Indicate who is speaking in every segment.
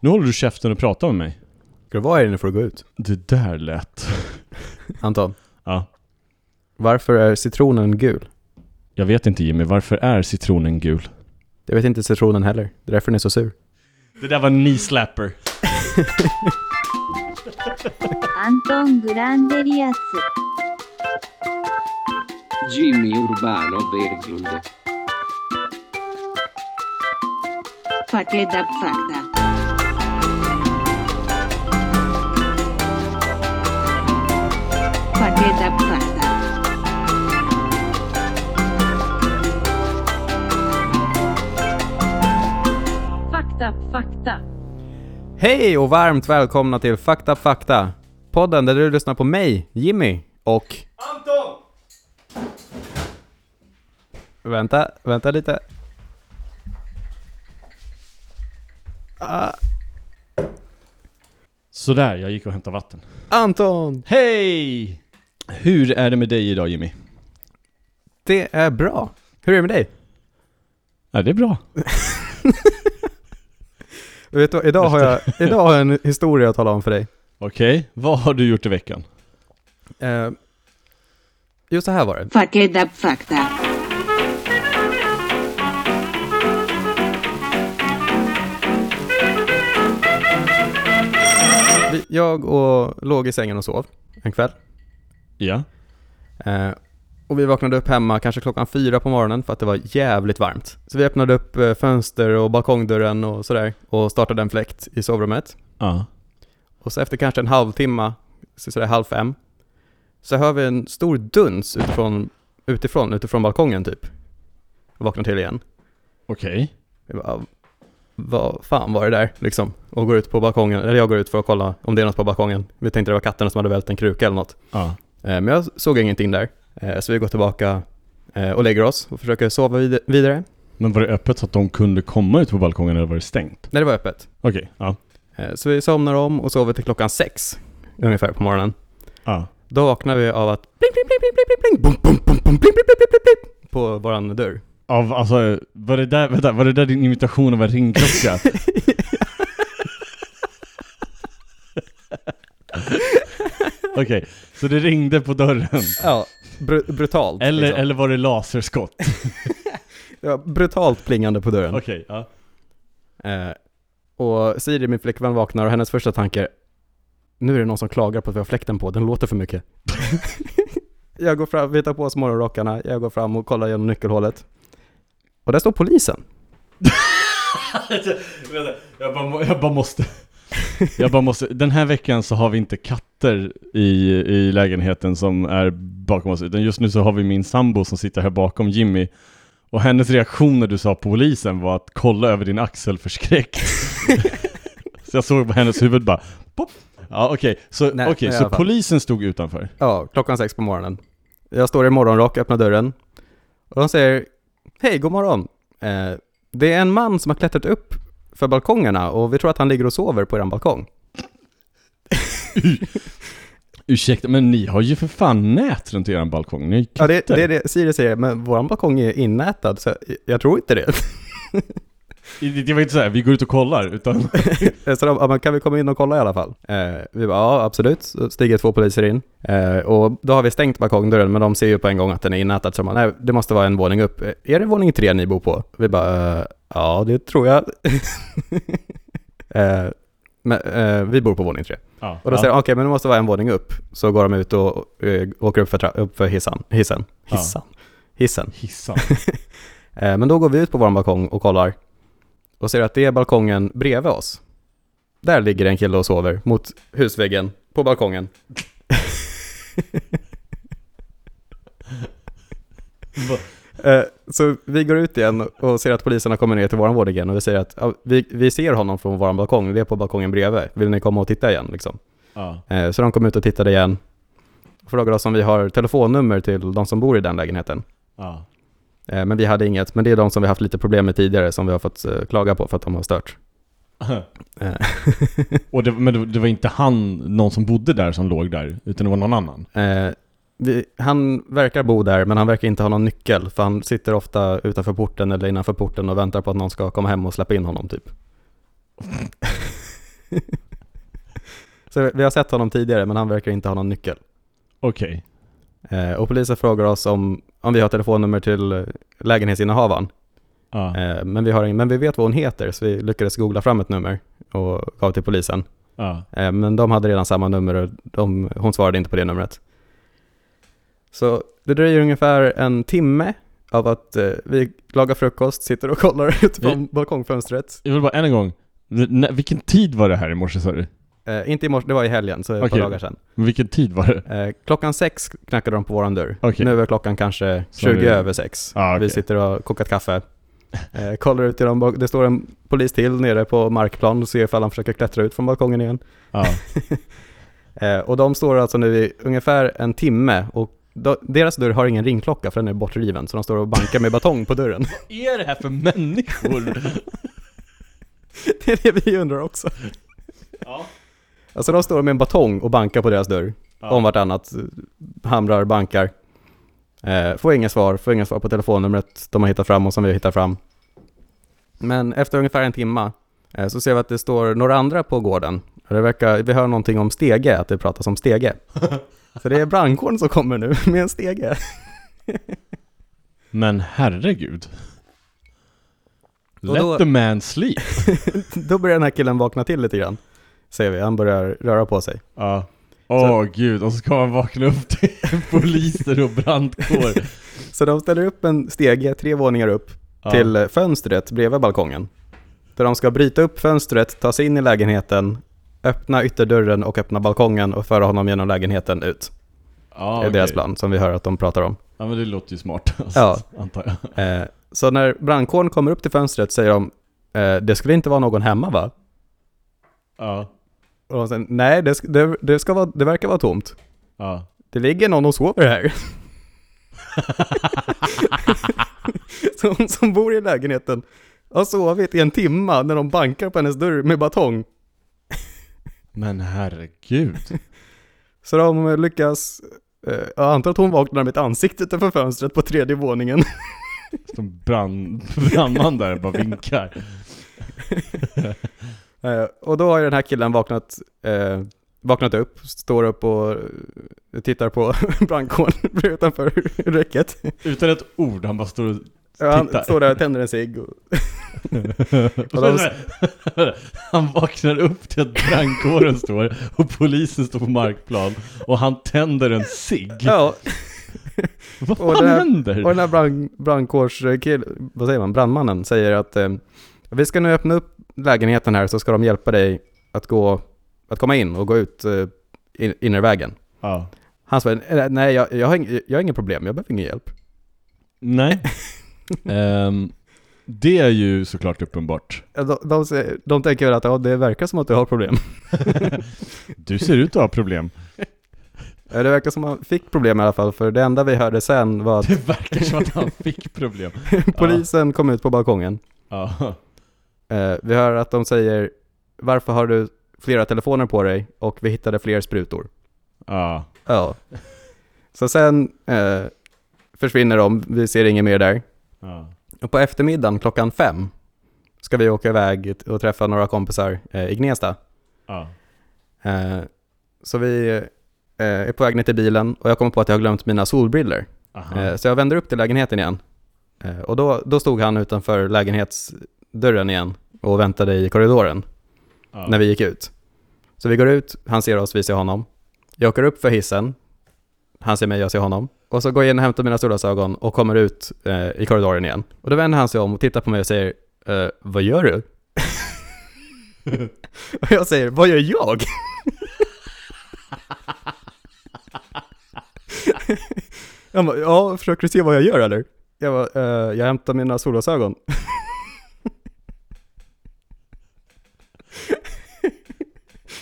Speaker 1: Nu håller du käften och pratar med mig.
Speaker 2: Ska du vara här inne för att gå ut?
Speaker 1: Det där lät...
Speaker 2: Anton,
Speaker 1: Ja.
Speaker 2: varför är citronen gul?
Speaker 1: Jag vet inte Jimmy, varför är citronen gul?
Speaker 2: Jag vet inte citronen heller. Det är därför den är så sur.
Speaker 1: Det där var en knee slapper.
Speaker 3: アントン・グランデリアス
Speaker 4: Jimmy Urbano Berglund.
Speaker 3: Fakta Fakta Fakta Fakta Fakta Fakta
Speaker 2: Hej och varmt välkomna till Fakta Fakta. Podden där du lyssnar på mig, Jimmy, och...
Speaker 1: Anton!
Speaker 2: Vänta, vänta lite. Ah,
Speaker 1: Sådär, jag gick och hämtade vatten.
Speaker 2: Anton!
Speaker 1: Hej! Hur är det med dig idag Jimmy?
Speaker 2: Det är bra. Hur är det med dig?
Speaker 1: Ja, det är bra.
Speaker 2: Vet du, idag, har jag, idag har jag en historia att tala om för dig.
Speaker 1: Okej, vad har du gjort i veckan?
Speaker 2: Eh, just så här var det.
Speaker 3: Fakta Fakta
Speaker 2: jag och låg i sängen och sov en kväll.
Speaker 1: Ja.
Speaker 2: Eh, och vi vaknade upp hemma kanske klockan fyra på morgonen för att det var jävligt varmt. Så vi öppnade upp eh, fönster och balkongdörren och sådär och startade en fläkt i sovrummet.
Speaker 1: Ja.
Speaker 2: Och så efter kanske en halvtimme, så sådär halv fem, så hör vi en stor duns utifrån, utifrån, utifrån balkongen typ. Och vaknar till igen.
Speaker 1: Okej.
Speaker 2: Bara, vad fan var det där liksom? Och går ut på balkongen, eller jag går ut för att kolla om det är något på balkongen. Vi tänkte det var katterna som hade vält en kruka eller något.
Speaker 1: Ja.
Speaker 2: Eh, Men jag såg ingenting där. Eh, Så vi går tillbaka eh, och lägger oss och försöker sova vid- vidare.
Speaker 1: Men var det öppet så att de kunde komma ut på balkongen eller var det stängt?
Speaker 2: Nej, det var öppet.
Speaker 1: Okej, ja.
Speaker 2: Eh, Så vi somnar om och sover till klockan sex ungefär på morgonen.
Speaker 1: Ja.
Speaker 2: Då vaknar vi av att pling, pling, pling, pling, pling, pling, pling, bum, bum, bum, bum, pling, pling, pling, pling, pling, på våran dörr.
Speaker 1: Av, alltså, var det där, vänta, var det där din imitation av en ringklocka? Okej, så det ringde på dörren?
Speaker 2: Ja, br- brutalt.
Speaker 1: Eller,
Speaker 2: liksom.
Speaker 1: eller var det laserskott?
Speaker 2: Ja, brutalt plingande på dörren.
Speaker 1: Okej, ja.
Speaker 2: Eh, och Siri, min flickvän, vaknar och hennes första tanke är Nu är det någon som klagar på att vi har fläkten på, den låter för mycket. jag går fram, vi tar på oss morgonrockarna, jag går fram och kollar genom nyckelhålet. Och där står polisen.
Speaker 1: Jag bara, jag bara måste Jag bara måste, den här veckan så har vi inte katter i, i lägenheten som är bakom oss Utan just nu så har vi min sambo som sitter här bakom Jimmy Och hennes reaktion när du sa polisen var att kolla över din axel förskräckt Så jag såg på hennes huvud bara pop. Ja okej, så,
Speaker 2: Nej, i
Speaker 1: så polisen stod utanför?
Speaker 2: Ja, klockan sex på morgonen. Jag står i morgonrock, öppnar dörren. Och de säger Hej, god morgon. Eh, det är en man som har klättrat upp för balkongerna och vi tror att han ligger och sover på er balkong.
Speaker 1: Ursäkta, men ni har ju för fan nät runt er balkong, ni
Speaker 2: Ja, det, det är det Siri säger, men våran balkong är innätad, så jag tror inte det.
Speaker 1: Det, var inte så här, vi går ut och kollar, utan
Speaker 2: Så de, ja, kan vi komma in och kolla i alla fall? Eh, vi bara, ja absolut. Så stiger två poliser in. Eh, och då har vi stängt balkongdörren, men de ser ju på en gång att den är innätad. Så de bara, nej, det måste vara en våning upp. Eh, Är det våning tre ni bor på? Vi bara, eh, ja det tror jag. eh, men, eh, vi bor på våning tre.
Speaker 1: ja,
Speaker 2: Och då
Speaker 1: ja.
Speaker 2: säger de, okej men det måste vara en våning upp. Så går de ut och eh, åker upp för, upp för hissan. hissen.
Speaker 1: Ja.
Speaker 2: Hissan. Hissen.
Speaker 1: Hissan
Speaker 2: Eh, men då går vi ut på vår balkong och kollar och ser att det är balkongen bredvid oss. Där ligger en kille och sover mot husväggen på balkongen. Eh, så vi går ut igen och ser att poliserna kommer ner till vår våning igen och vi säger att ja, vi, vi ser honom från vår balkong, vi är på balkongen bredvid. Vill ni komma och titta igen liksom?
Speaker 1: Ja,
Speaker 2: Eh, så de kom ut och tittade igen och frågade oss om vi har telefonnummer till de som bor i den lägenheten.
Speaker 1: ja
Speaker 2: men vi hade inget, men det är de som vi haft lite problem med tidigare som vi har fått eh, klaga på för att de har stört. Eh,
Speaker 1: Och det, men det, var inte han, någon som bodde där som låg där, utan det var någon annan?
Speaker 2: Eh, vi, han verkar bo där, men han verkar inte ha någon nyckel, för han sitter ofta utanför porten eller innanför porten och väntar på att någon ska komma hem och släppa in honom typ. Så vi har sett honom tidigare men han verkar inte ha någon nyckel.
Speaker 1: Okej.
Speaker 2: Eh, och polisen frågar oss om, om vi har telefonnummer till eh, lägenhetsinnehavaren.
Speaker 1: Ja.
Speaker 2: Eh, men, vi har ingen, men vi vet vad hon heter så vi lyckades googla fram ett nummer och gav till polisen.
Speaker 1: Ja.
Speaker 2: Eh, men de hade redan samma nummer och de, hon svarade inte på det numret. Så det dröjer ungefär en timme av att eh, vi lagar frukost, sitter och kollar ut från balkongfönstret.
Speaker 1: Jag vill bara än en gång. N- vilken tid var det här i morse sa du?
Speaker 2: Eh, inte i morse, det var i helgen, så ett
Speaker 1: Okej.
Speaker 2: par dagar sedan.
Speaker 1: Men Vilken tid var det?
Speaker 2: Eh, klockan sex knackade de på våran dörr.
Speaker 1: Okej.
Speaker 2: Nu är klockan kanske
Speaker 1: Så
Speaker 2: 20
Speaker 1: det-
Speaker 2: över sex.
Speaker 1: Ah, okej.
Speaker 2: Vi sitter och har kokat kaffe. Eh, kollar ut genom, bak- det står en polis till nere på markplan och ser ifall han försöker klättra ut från balkongen igen.
Speaker 1: Ja.
Speaker 2: Eh, och de står alltså nu i ungefär en timme och då, deras dörr har ingen ringklocka för den är bortriven, så de står och bankar med batong på dörren.
Speaker 1: Vad är det här för människor?
Speaker 2: det är det vi undrar också.
Speaker 1: ja.
Speaker 2: Alltså de står med en batong och bankar på deras dörr, om vartannat, eh, hamrar, bankar. Eh, får inga svar, får inga svar på telefonnumret de har hittat fram och som vi har hittat fram. Men efter ungefär en timma eh, så ser vi att det står några andra på gården. Det verkar, vi hör någonting om stege, att det pratas om stege. Så det är brandkåren som kommer nu med en stege.
Speaker 1: Men herregud. Let
Speaker 2: då-
Speaker 1: the man sleep.
Speaker 2: Då börjar den här killen vakna till lite grann. Ser vi, han börjar röra på sig.
Speaker 1: Ja. Åh gud, och så ska man vakna upp till poliser och brandkår.
Speaker 2: Så de ställer upp en stege tre våningar upp
Speaker 1: Ja.
Speaker 2: till eh, fönstret bredvid balkongen. Där de ska bryta upp fönstret, ta sig in i lägenheten, öppna ytterdörren och öppna balkongen och föra honom genom lägenheten ut.
Speaker 1: Ja,
Speaker 2: det är deras
Speaker 1: okej.
Speaker 2: plan som vi hör att de pratar om.
Speaker 1: Ja men det låter ju smart. Alltså,
Speaker 2: Ja.
Speaker 1: Antar jag.
Speaker 2: Eh, så när brandkåren kommer upp till fönstret säger de eh, det skulle inte vara någon hemma va?
Speaker 1: Ja.
Speaker 2: Och säger nej, det, det, det, ska vara, det verkar vara tomt.
Speaker 1: Ja.
Speaker 2: Det ligger någon och sover här. så hon som bor i lägenheten har sovit i en timma när de bankar på hennes dörr med batong.
Speaker 1: Men herregud.
Speaker 2: Så de lyckas, eh, jag antar att hon vaknar med ett ansikte utanför fönstret på tredje våningen.
Speaker 1: Som brand, brandman där bara vinkar.
Speaker 2: Eh, och då har ju den här killen vaknat, eh, vaknat upp, står upp och eh, tittar på brandkåren utanför räcket.
Speaker 1: Utan ett ord, han bara står och
Speaker 2: Ja, han
Speaker 1: Tittar.
Speaker 2: står där och tänder en cigg. Och,
Speaker 1: Och
Speaker 2: de-
Speaker 1: han vaknar upp till att brandkåren står och polisen står på markplan och han tänder en cigg.
Speaker 2: ja,
Speaker 1: Vad
Speaker 2: och
Speaker 1: fan
Speaker 2: det här-
Speaker 1: händer?
Speaker 2: och den här brand, brandkårskill, vad säger man, brandmannen säger att eh, vi ska nu öppna upp lägenheten här så ska de hjälpa dig att gå, att komma in och gå ut eh, in, innervägen.
Speaker 1: Ja.
Speaker 2: Han svarar, "Eh, nej jag, jag, har ing, jag har inga problem, jag behöver ingen hjälp.
Speaker 1: Nej. Ehm, det är ju såklart uppenbart.
Speaker 2: Ja, De, de, de tänker väl att ja, det verkar som att du har problem.
Speaker 1: Du ser ut att ha problem.
Speaker 2: Ja, Det verkar som att han fick problem i alla fall, för det enda vi hörde sen var att
Speaker 1: Det verkar som att han fick problem.
Speaker 2: polisen kom ut på balkongen.
Speaker 1: Ja.
Speaker 2: Eh, vi hör att de säger, varför har du flera telefoner på dig? Och vi hittade fler sprutor.
Speaker 1: Ja.
Speaker 2: Ja. Så sen eh, försvinner de, vi ser inget mer där.
Speaker 1: Ja.
Speaker 2: Och på eftermiddagen klockan fem ska vi åka iväg och träffa några kompisar eh, i Gnesta.
Speaker 1: Ja.
Speaker 2: Eh, så vi eh, är på väg ner till bilen och jag kommer på att jag har glömt mina solbriller.
Speaker 1: Aha.
Speaker 2: Eh, så jag vänder upp till lägenheten igen. Eh, och då, då stod han utanför lägenhetsdörren igen och väntade i korridoren
Speaker 1: Ja.
Speaker 2: när vi gick ut. Så vi går ut, han ser oss, vi ser honom. Jag åker upp för hissen, han ser mig, jag ser honom. Och så går jag in och hämtar mina solglasögon och kommer ut eh, i korridoren igen. Och då vänder han sig om och tittar på mig och säger eh, Vad gör du? och jag säger Vad gör jag? Han bara, ja, försöker du se vad jag gör eller? Jag bara, eh, jag hämtar mina solglasögon.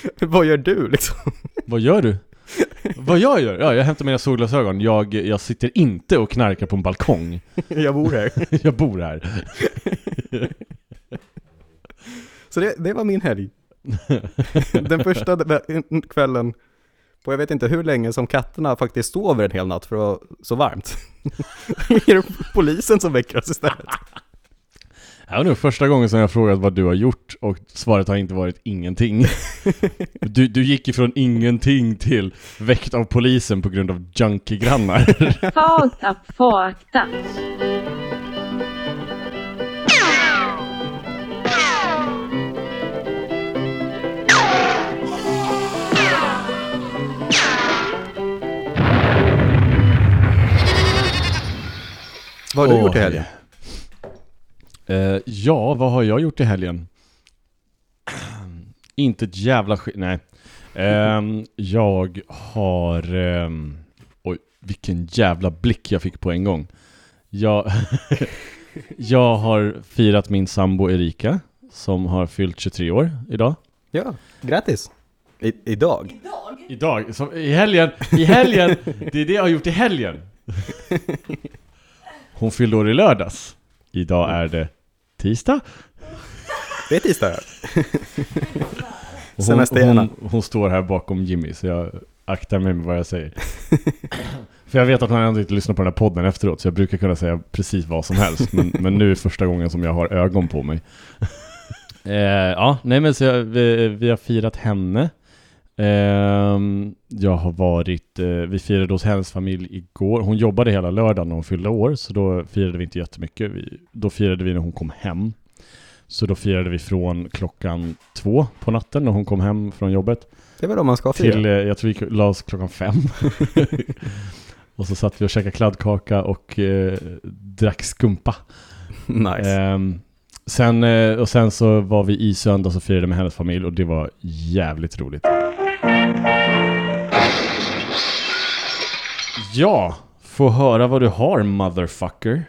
Speaker 2: vad gör du liksom?
Speaker 1: Vad gör du? Vad jag gör? Ja, jag hämtar mina solglasögon. Jag, jag sitter inte och knarkar på en balkong.
Speaker 2: jag bor här.
Speaker 1: Jag bor här.
Speaker 2: Så det, det var min helg. Den första kvällen på jag vet inte hur länge som katterna faktiskt sover en hel natt för att vara så varmt. är det polisen som väcker oss istället?
Speaker 1: Det var nog första gången som jag frågat vad du har gjort och svaret har inte varit ingenting. Du, du gick ifrån ingenting till väckt av polisen på grund av junkiegrannar.
Speaker 3: Fucked up.
Speaker 2: Vad har du
Speaker 1: Åh,
Speaker 2: gjort i helgen?
Speaker 1: Eh, ja, vad har jag gjort i helgen? inte ett jävla skit, nej. Ehm, jag har... ehm, oj, vilken jävla blick jag fick på en gång. Jag, jag har firat min sambo Erika, som har fyllt 23 år idag.
Speaker 2: Ja, grattis! I, idag?
Speaker 1: Idag, som, i helgen, i helgen, det är det jag har gjort i helgen. Hon fyllde år i lördags. Idag är det tisdag.
Speaker 2: Det är tisdag.
Speaker 1: Hon, hon, hon står här bakom Jimmy, så jag aktar mig med vad jag säger. För jag vet att han ändå inte lyssnar på den här podden efteråt, så jag brukar kunna säga precis vad som helst. Men, men nu är första gången som jag har ögon på mig. eh, ja, nej men så jag, vi, vi har firat henne. Ehm, jag har varit, eh, vi firade hos hennes familj igår. Hon jobbade hela lördagen när hon fyllde år, så då firade vi inte jättemycket. Vi, då firade vi när hon kom hem. Så då firade vi från klockan två på natten när hon kom hem från jobbet
Speaker 2: Det väl om man ska fira?
Speaker 1: till, eh, jag tror vi la oss klockan fem. och så satt vi och käkade kladdkaka och eh, drack skumpa.
Speaker 2: nice.
Speaker 1: Ehm, sen, eh, och sen så var vi i söndags och firade med hennes familj och det var jävligt roligt. Ja, få höra vad du har motherfucker.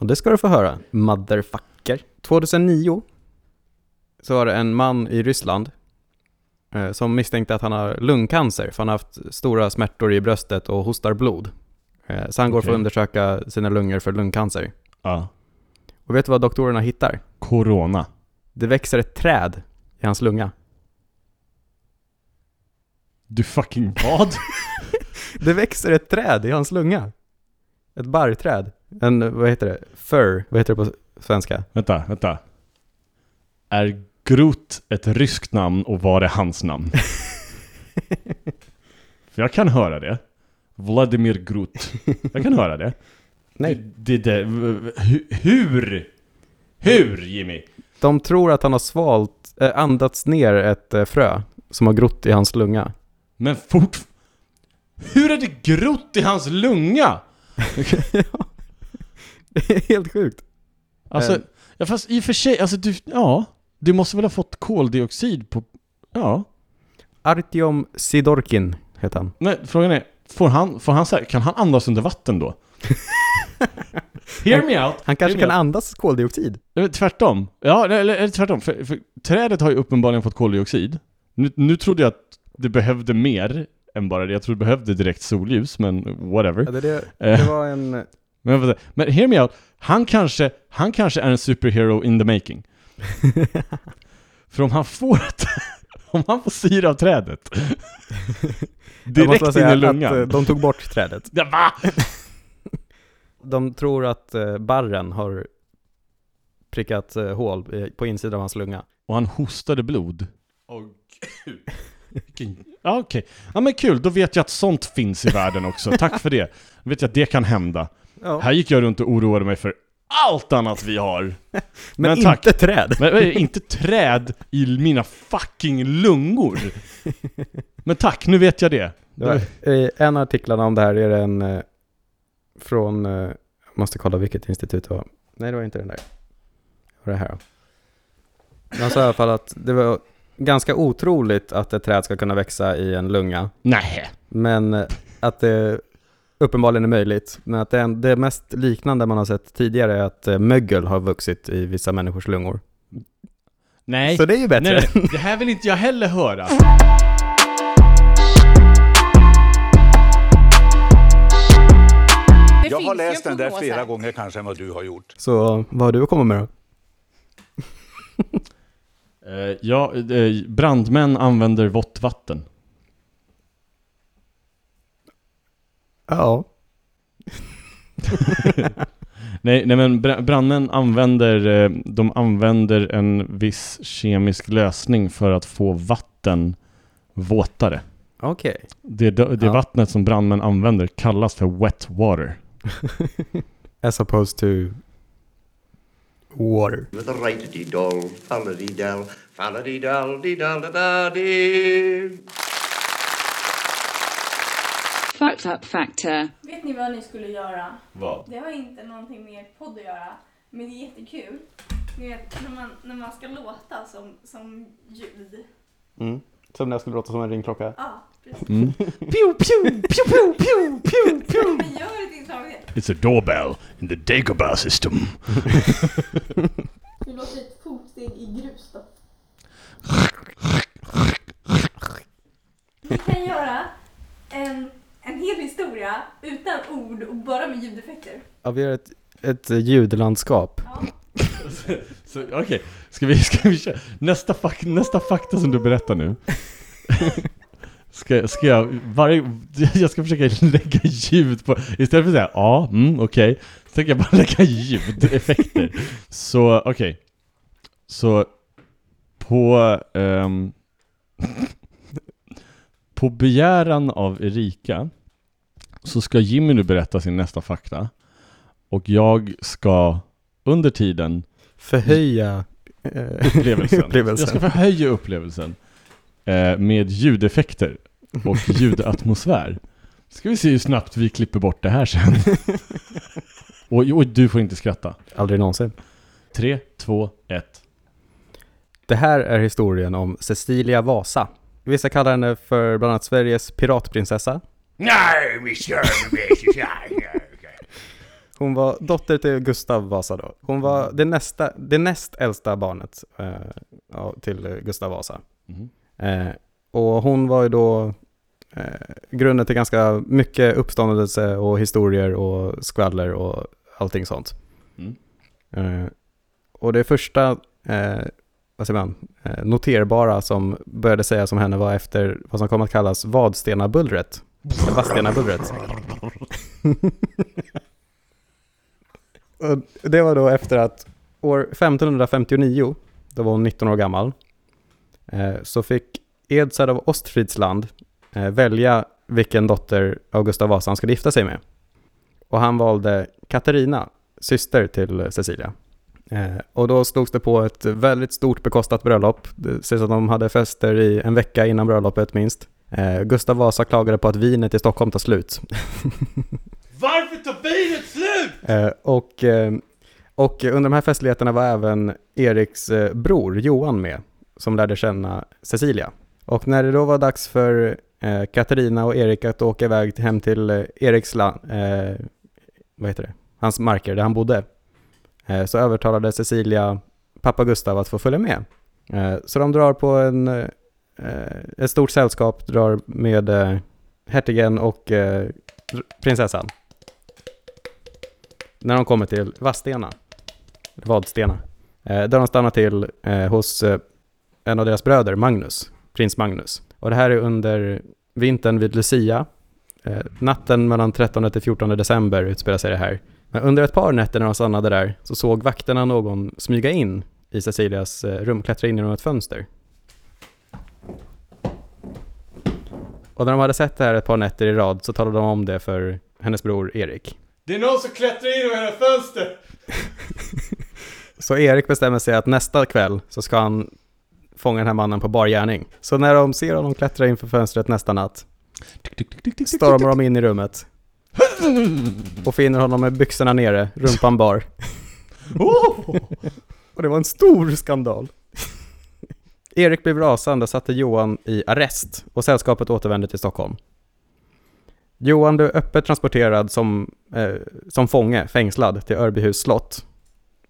Speaker 2: Och det ska du få höra, motherfucker. 2009 så var det en man i Ryssland eh, som misstänkte att han har lungcancer för han har haft stora smärtor i bröstet och hostar blod. Eh, så han går för att undersöka sina lungor för lungcancer.
Speaker 1: Ja.
Speaker 2: Och vet du vad doktorerna hittar?
Speaker 1: Corona.
Speaker 2: Det växer ett träd i hans lunga.
Speaker 1: Du fucking vad?
Speaker 2: Det växer ett träd i hans lunga. Ett barrträd. En, vad heter det? Fir, vad heter det på svenska?
Speaker 1: vänta, vänta. Är Groot ett ryskt namn och var det hans namn? För jag kan höra det. Vladimir Groot. Jag kan höra det.
Speaker 2: Nej.
Speaker 1: Det, det, hu- hur? Hur Jimmy?
Speaker 2: De tror att han har svalt, eh, andats ner ett eh, frö som har grott i hans lunga.
Speaker 1: Men fort... Hur är det grott i hans lunga?
Speaker 2: Det är helt sjukt.
Speaker 1: Alltså,
Speaker 2: Eh.
Speaker 1: ja, fast i och för sig, alltså du, ja. Du måste väl ha fått koldioxid på... Ja.
Speaker 2: Artyom Sidorkin heter han.
Speaker 1: Men frågan är, får han, får han så här, kan han andas under vatten då? Hear me out!
Speaker 2: Han kanske kan
Speaker 1: out.
Speaker 2: andas koldioxid.
Speaker 1: Tvärtom. Ja, eller, eller tvärtom. För, för trädet har ju uppenbarligen fått koldioxid. Nu, nu trodde jag att det behövde mer än bara det. Jag trodde det behövde direkt solljus, men whatever.
Speaker 2: Ja, det, det,
Speaker 1: Eh.
Speaker 2: det var en...
Speaker 1: Men, men hear me out. Han kanske, han kanske är en superhero in the making. För om han får ett, om han får syra av trädet direkt in i
Speaker 2: att,
Speaker 1: lungan.
Speaker 2: eh, de tog bort trädet.
Speaker 1: Ja, va?
Speaker 2: De tror att eh, barren har prickat hål på insidan av hans lunga.
Speaker 1: Och han hostade blod. Åh gud. Ja okej. Ja men kul, då vet jag att sånt finns i världen också. Tack för det. Då vet jag att det kan hända.
Speaker 2: Ja.
Speaker 1: Här gick jag runt och oroade mig för allt annat vi har.
Speaker 2: Men,
Speaker 1: men tack.
Speaker 2: inte träd.
Speaker 1: Men men inte träd i mina fucking lungor. Men tack, nu vet jag det.
Speaker 2: Det var, I en av artiklarna om det här är det en eh, från, eh, jag måste kolla vilket institut det var. Nej, det var inte den där. Det var det här då. Han sa i alla fall att det var ganska otroligt att ett träd ska kunna växa i en lunga.
Speaker 1: Nej.
Speaker 2: Men eh, att det uppenbarligen är möjligt. Men att det, är- det mest liknande man har sett tidigare är att eh, mögel har vuxit i vissa människors lungor.
Speaker 1: Nej.
Speaker 2: Så det är ju bättre.
Speaker 1: Nej, nej, det här vill inte jag heller höra.
Speaker 5: Det
Speaker 6: Jag har läst
Speaker 5: en
Speaker 6: den där flera gånger kanske än vad du har gjort.
Speaker 2: Så vad har du att komma med då?
Speaker 1: Eh, ja, eh, brandmän använder vått vatten.
Speaker 2: Ja.
Speaker 1: Nej, nej men bra- brandmän använder, eh, de använder en viss kemisk lösning för att få vatten våtare.
Speaker 2: Okej.
Speaker 1: Det, det
Speaker 2: Ja.
Speaker 1: vattnet som brandmän använder kallas för wet water.
Speaker 2: As opposed to water.
Speaker 3: Fucked up factor.
Speaker 6: Vet ni vad ni skulle göra?
Speaker 1: Vad?
Speaker 6: Det har inte någonting med podd att göra, men det är jättekul. Ni vet när man, när man ska låta som, som ljud.
Speaker 2: Mm. Som när jag skulle låta som en ringklocka.
Speaker 6: Ja.
Speaker 1: Mm. pew, pew, pew, pew, pew, pew, pew.
Speaker 6: Men gör ett inslag det.
Speaker 1: It's a doorbell in the Dagobah system.
Speaker 6: Vi låter ett fotsteg i grus då. Vi kan göra en, en hel historia utan ord och bara med ljudeffekter.
Speaker 2: Ja, vi gör ett, ett ljudlandskap.
Speaker 6: Ja.
Speaker 1: Så, Okej, ska, vi, ska vi köra? Nästa, fak, nästa fakta som du berättar nu. Ska, ska jag, varje, jag ska försöka lägga ljud på, istället för att säga ja, mm, okej, så tänker jag bara lägga ljudeffekter. Så okej, så på, ehm, på begäran av Erika så ska Jimmy nu berätta sin nästa fakta och jag ska under tiden
Speaker 2: Förhöja eh,
Speaker 1: upplevelsen.
Speaker 2: upplevelsen.
Speaker 1: Jag ska förhöja upplevelsen eh, med ljudeffekter och ljudatmosfär. Ska vi se hur snabbt vi klipper bort det här sen. och, och du får inte skratta.
Speaker 2: Aldrig någonsin.
Speaker 1: Tre, två, ett.
Speaker 2: Det här är historien om Cecilia Vasa. Vissa kallar henne för bland annat Sveriges piratprinsessa.
Speaker 5: Nej, Mr.
Speaker 2: Hon var dotter till Gustav Vasa då. Hon var det, nästa, det näst äldsta barnet eh, till Gustav Vasa.
Speaker 1: Mhm.
Speaker 2: Eh, och hon var ju då eh, grunden till ganska mycket uppståndelse och historier och skvaller och allting sånt.
Speaker 1: Mm.
Speaker 2: Eh, och det första, vad säger man, noterbara som började sägas om henne var efter vad som kom att kallas Vadstenabullret. Vadstenabullret. det var då efter att år 1559, då var hon 19 år gammal, så fick Edsard av Ostfridsland eh, välja vilken dotter av Gustav Vasa han skulle gifta sig med. Och han valde Katarina, syster till Cecilia. Eh, och då slogs det på ett väldigt stort bekostat bröllop. Det sägs att de hade fester i en vecka innan bröllopet minst. Eh, Gustav Vasa klagade på att vinet i Stockholm tar slut.
Speaker 1: Varför tar vinet slut?
Speaker 2: Eh, och, eh, och under de här festligheterna var även Eriks eh, bror Johan med, som lärde känna Cecilia. Och när det då var dags för eh, Katarina och Erik att åka iväg hem till eh, Eriks land, eh, vad heter det, hans marker där han bodde, eh, så övertalade Cecilia pappa Gustav att få följa med. Eh, så de drar på en, eh, ett stort sällskap, drar med eh, hertigen och eh, prinsessan när de kommer till Vadstena, Vadstena, eh, där de stannar till eh, hos eh, en av deras bröder, Magnus, prins Magnus. Och det här är under vintern vid Lucia. Eh, natten mellan 13 till 14 december utspelar sig det här. Men under ett par nätter när de stannade där så såg vakterna någon smyga in i Cecilias eh, rum, klättra in genom ett fönster. Och när de hade sett det här ett par nätter i rad så talade de om det för hennes bror Erik.
Speaker 1: Det är någon som klättrar in över hela fönster!
Speaker 2: Så Erik bestämmer sig att nästa kväll så ska han fånga den här mannen på bar gärning. Så när de ser honom klättra in för fönstret nästa natt stormar de in i rummet och finner honom med byxorna nere, rumpan bar.
Speaker 1: Oh!
Speaker 2: Och det var en stor skandal. Erik blev rasande och satte Johan i arrest och sällskapet återvände till Stockholm. Johan blev öppet transporterad som, eh, som fånge, fängslad, till Örbyhus slott.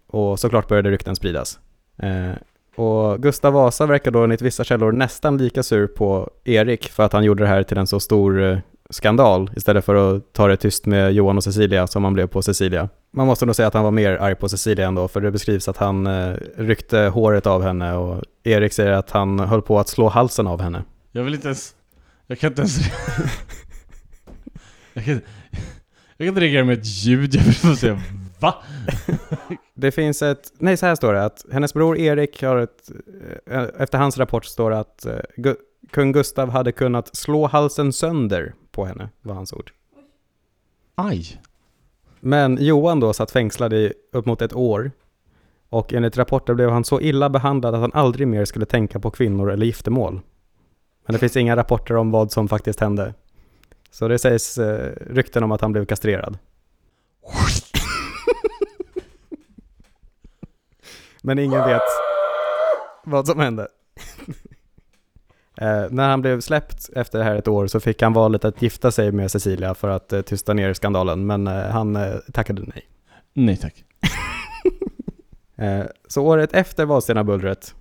Speaker 2: Och såklart började rykten spridas. Eh, och Gustav Vasa verkar då enligt vissa källor nästan lika sur på Erik för att han gjorde det här till en så stor eh, skandal istället för att ta det tyst med Johan och Cecilia som han blev på Cecilia. Man måste nog säga att han var mer arg på Cecilia ändå för det beskrivs att han eh, ryckte håret av henne och Erik säger att han höll på att slå halsen av henne.
Speaker 1: Jag vill inte ens... Jag kan inte ens... jag, kan, jag kan inte reagera med ett ljud, jag vill bara säga Va?
Speaker 2: Det finns ett, nej så här står det att hennes bror Erik har ett, eh, efter hans rapport står det att eh, Gu- kung Gustav hade kunnat slå halsen sönder på henne, var hans ord.
Speaker 1: Aj.
Speaker 2: Men Johan då satt fängslad i upp mot ett år och enligt rapporter blev han så illa behandlad att han aldrig mer skulle tänka på kvinnor eller giftermål. Men det finns inga rapporter om vad som faktiskt hände. Så det sägs eh, rykten om att han blev kastrerad. Men ingen vet vad som hände. Eh, när han blev släppt efter det här ett år så fick han valet att gifta sig med Cecilia för att eh, tysta ner skandalen, men eh, han eh, tackade nej.
Speaker 1: Nej tack.
Speaker 2: Eh, så året efter Vadstenabullret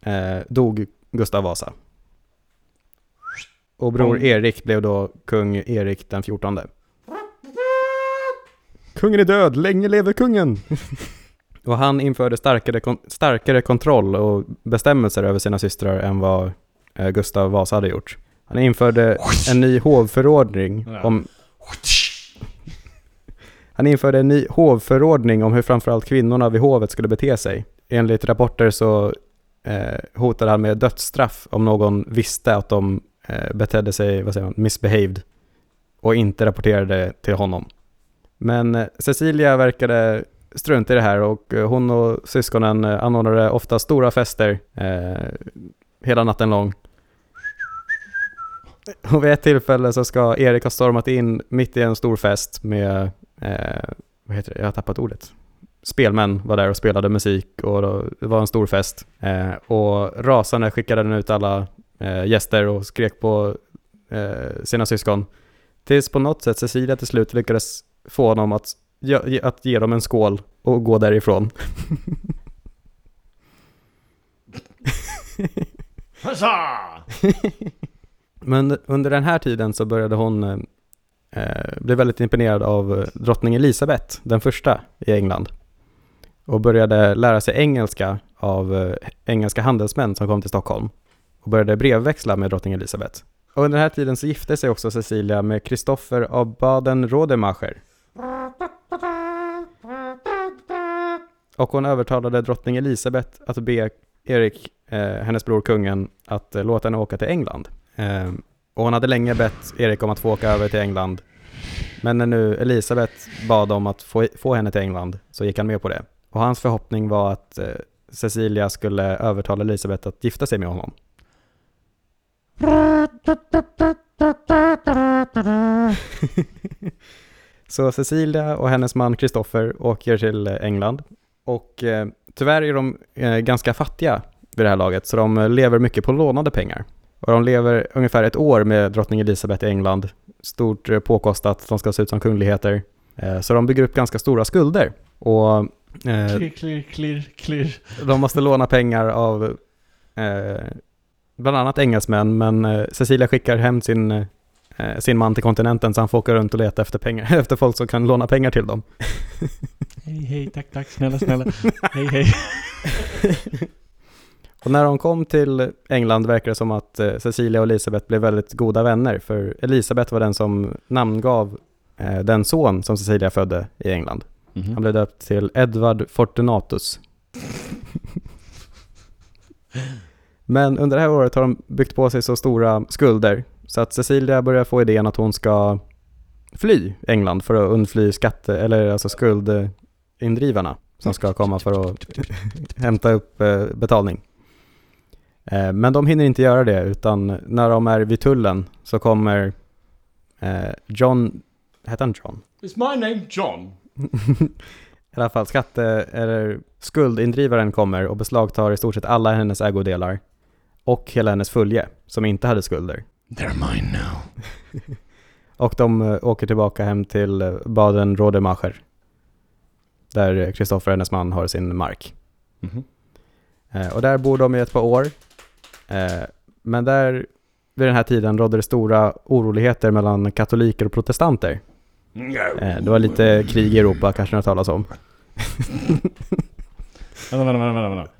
Speaker 2: eh, dog Gustav Vasa. Och bror
Speaker 1: Mm.
Speaker 2: Erik blev då kung Erik den 14. Kungen är död, länge lever kungen! och han införde starkare, kon- starkare kontroll och bestämmelser över sina systrar än vad eh, Gustav Vasa hade gjort. Han införde en ny hovförordning om han införde en ny hovförordning om hur framförallt kvinnorna vid hovet skulle bete sig. Enligt rapporter så eh, hotade han med dödsstraff om någon visste att de eh, betedde sig, vad säger man, misbehaved och inte rapporterade till honom. Men eh, Cecilia verkade strunt i det här och eh, hon och syskonen eh, anordnade ofta stora fester eh, hela natten lång. Och vid ett tillfälle så ska Erik ha stormat in mitt i en stor fest med, eh, vad heter det, jag har tappat ordet. Spelmän var där och spelade musik och det var en stor fest. Eh, och rasande skickade den ut alla eh, gäster och skrek på eh, sina syskon. Tills på något sätt Cecilia till slut lyckades få honom att, ge- att ge dem en skål och gå därifrån. Men under den här tiden så började hon eh, bli väldigt imponerad av eh, drottning Elisabeth, den första i England. Och började lära sig engelska av eh, engelska handelsmän som kom till Stockholm. Och började brevväxla med drottning Elisabeth. Och under den här tiden så gifte sig också Cecilia med Kristoffer av Baden-Rodemacher. Och hon övertalade drottning Elisabet att be Erik, eh, hennes bror kungen, att eh, låta henne åka till England. Eh, och hon hade länge bett Erik om att få åka över till England. Men när nu Elisabet bad om att få, få henne till England så gick han med på det. Och hans förhoppning var att eh, Cecilia skulle övertala Elisabet att gifta sig med honom. Så Cecilia och hennes man Kristoffer åker till eh, England. Och eh, tyvärr är de eh, ganska fattiga vid det här laget, så de eh, lever mycket på lånade pengar. Och de lever ungefär ett år med drottning Elisabeth i England. Stort eh, påkostat, de ska se ut som kungligheter. Eh, så de bygger upp ganska stora skulder. Och
Speaker 1: Klirr, klirr, klirr, klirr.
Speaker 2: de måste låna pengar av bland annat engelsmän, men Cecilia skickar hem sin, sin man till kontinenten så han får åka runt och leta efter, pengar, efter folk som kan låna pengar till dem.
Speaker 1: Hej, hej, tack, tack, snälla, snälla. hej, hej.
Speaker 2: Och när de kom till England verkar det som att eh, Cecilia och Elisabeth blev väldigt goda vänner, för Elisabeth var den som namngav eh, den son som Cecilia födde i England.
Speaker 1: Mhm.
Speaker 2: Han blev döpt till Edward Fortunatus. Men under det här året har de byggt på sig så stora skulder så att Cecilia börjar få idén att hon ska fly England för att undfly skatte, eller alltså skuldindrivarna som ska komma för att hämta upp eh, betalning. Eh, Men de hinner inte göra det utan när de är vid tullen så kommer eh, John, hette han John?
Speaker 1: Is my name John?
Speaker 2: I alla fall skatte, eller skuldindrivaren kommer och beslagtar i stort sett alla hennes ägodelar och hela hennes följe som inte hade skulder.
Speaker 1: They're mine now.
Speaker 2: Och de eh, åker tillbaka hem till eh, Baden Rodemacher där Kristoffer, hennes man, har sin mark.
Speaker 1: Mhm.
Speaker 2: Eh, och där bor de i ett par år. Eh, men där, vid den här tiden, rådde det stora oroligheter mellan katoliker och protestanter. Eh, det var lite krig i Europa, kanske ni har talas om.
Speaker 1: Vänta, vänta, vänta, vänta. vänta.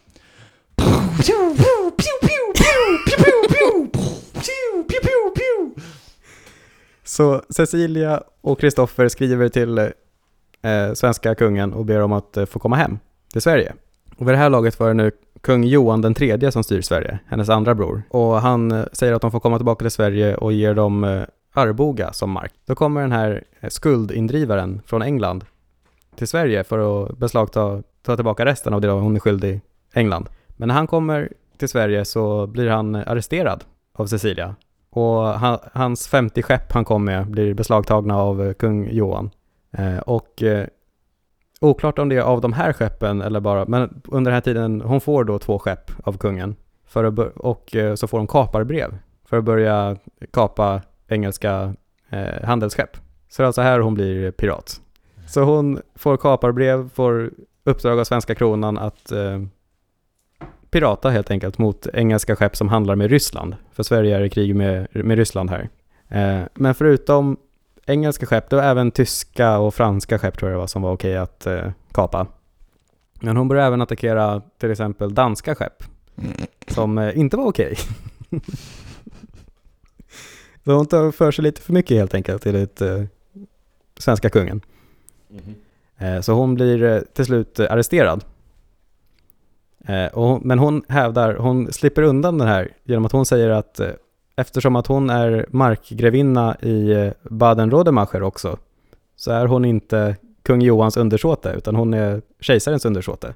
Speaker 2: Så Cecilia och Kristoffer skriver till eh, svenska kungen och ber om att eh, få komma hem till Sverige. Och vid det här laget var det nu kung Johan den tredje som styr Sverige, hennes andra bror. Och han eh, säger att de får komma tillbaka till Sverige och ger dem eh, Arboga som mark. Då kommer den här eh, skuldindrivaren från England till Sverige för att beslagta, ta tillbaka resten av det hon är skyldig England. Men när han kommer till Sverige så blir han eh, arresterad av Cecilia. Och han, hans 50 skepp han kom med blir beslagtagna av eh, kung Johan. Eh, och eh, oklart om det är av de här skeppen eller bara, men under den här tiden, hon får då två skepp av kungen. För att, och eh, så får hon kaparbrev för att börja kapa engelska eh, handelsskepp. Så det är alltså här hon blir pirat. Så hon får kaparbrev, får uppdrag av svenska kronan att eh, pirata helt enkelt mot engelska skepp som handlar med Ryssland. För Sverige är i krig med, med Ryssland här. Eh, men förutom engelska skepp, det var även tyska och franska skepp tror jag var som var okej att eh, kapa. Men hon började även attackera till exempel danska skepp som eh, inte var okej. Så hon tar för sig lite för mycket helt enkelt enligt eh, svenska kungen. Eh, Så hon blir eh, till slut eh, arresterad. Eh, och, men hon hävdar, hon slipper undan den här genom att hon säger att eh, eftersom att hon är markgrevinna i eh, Baden-Rodemacher också så är hon inte kung Johans undersåte utan hon är kejsarens undersåte.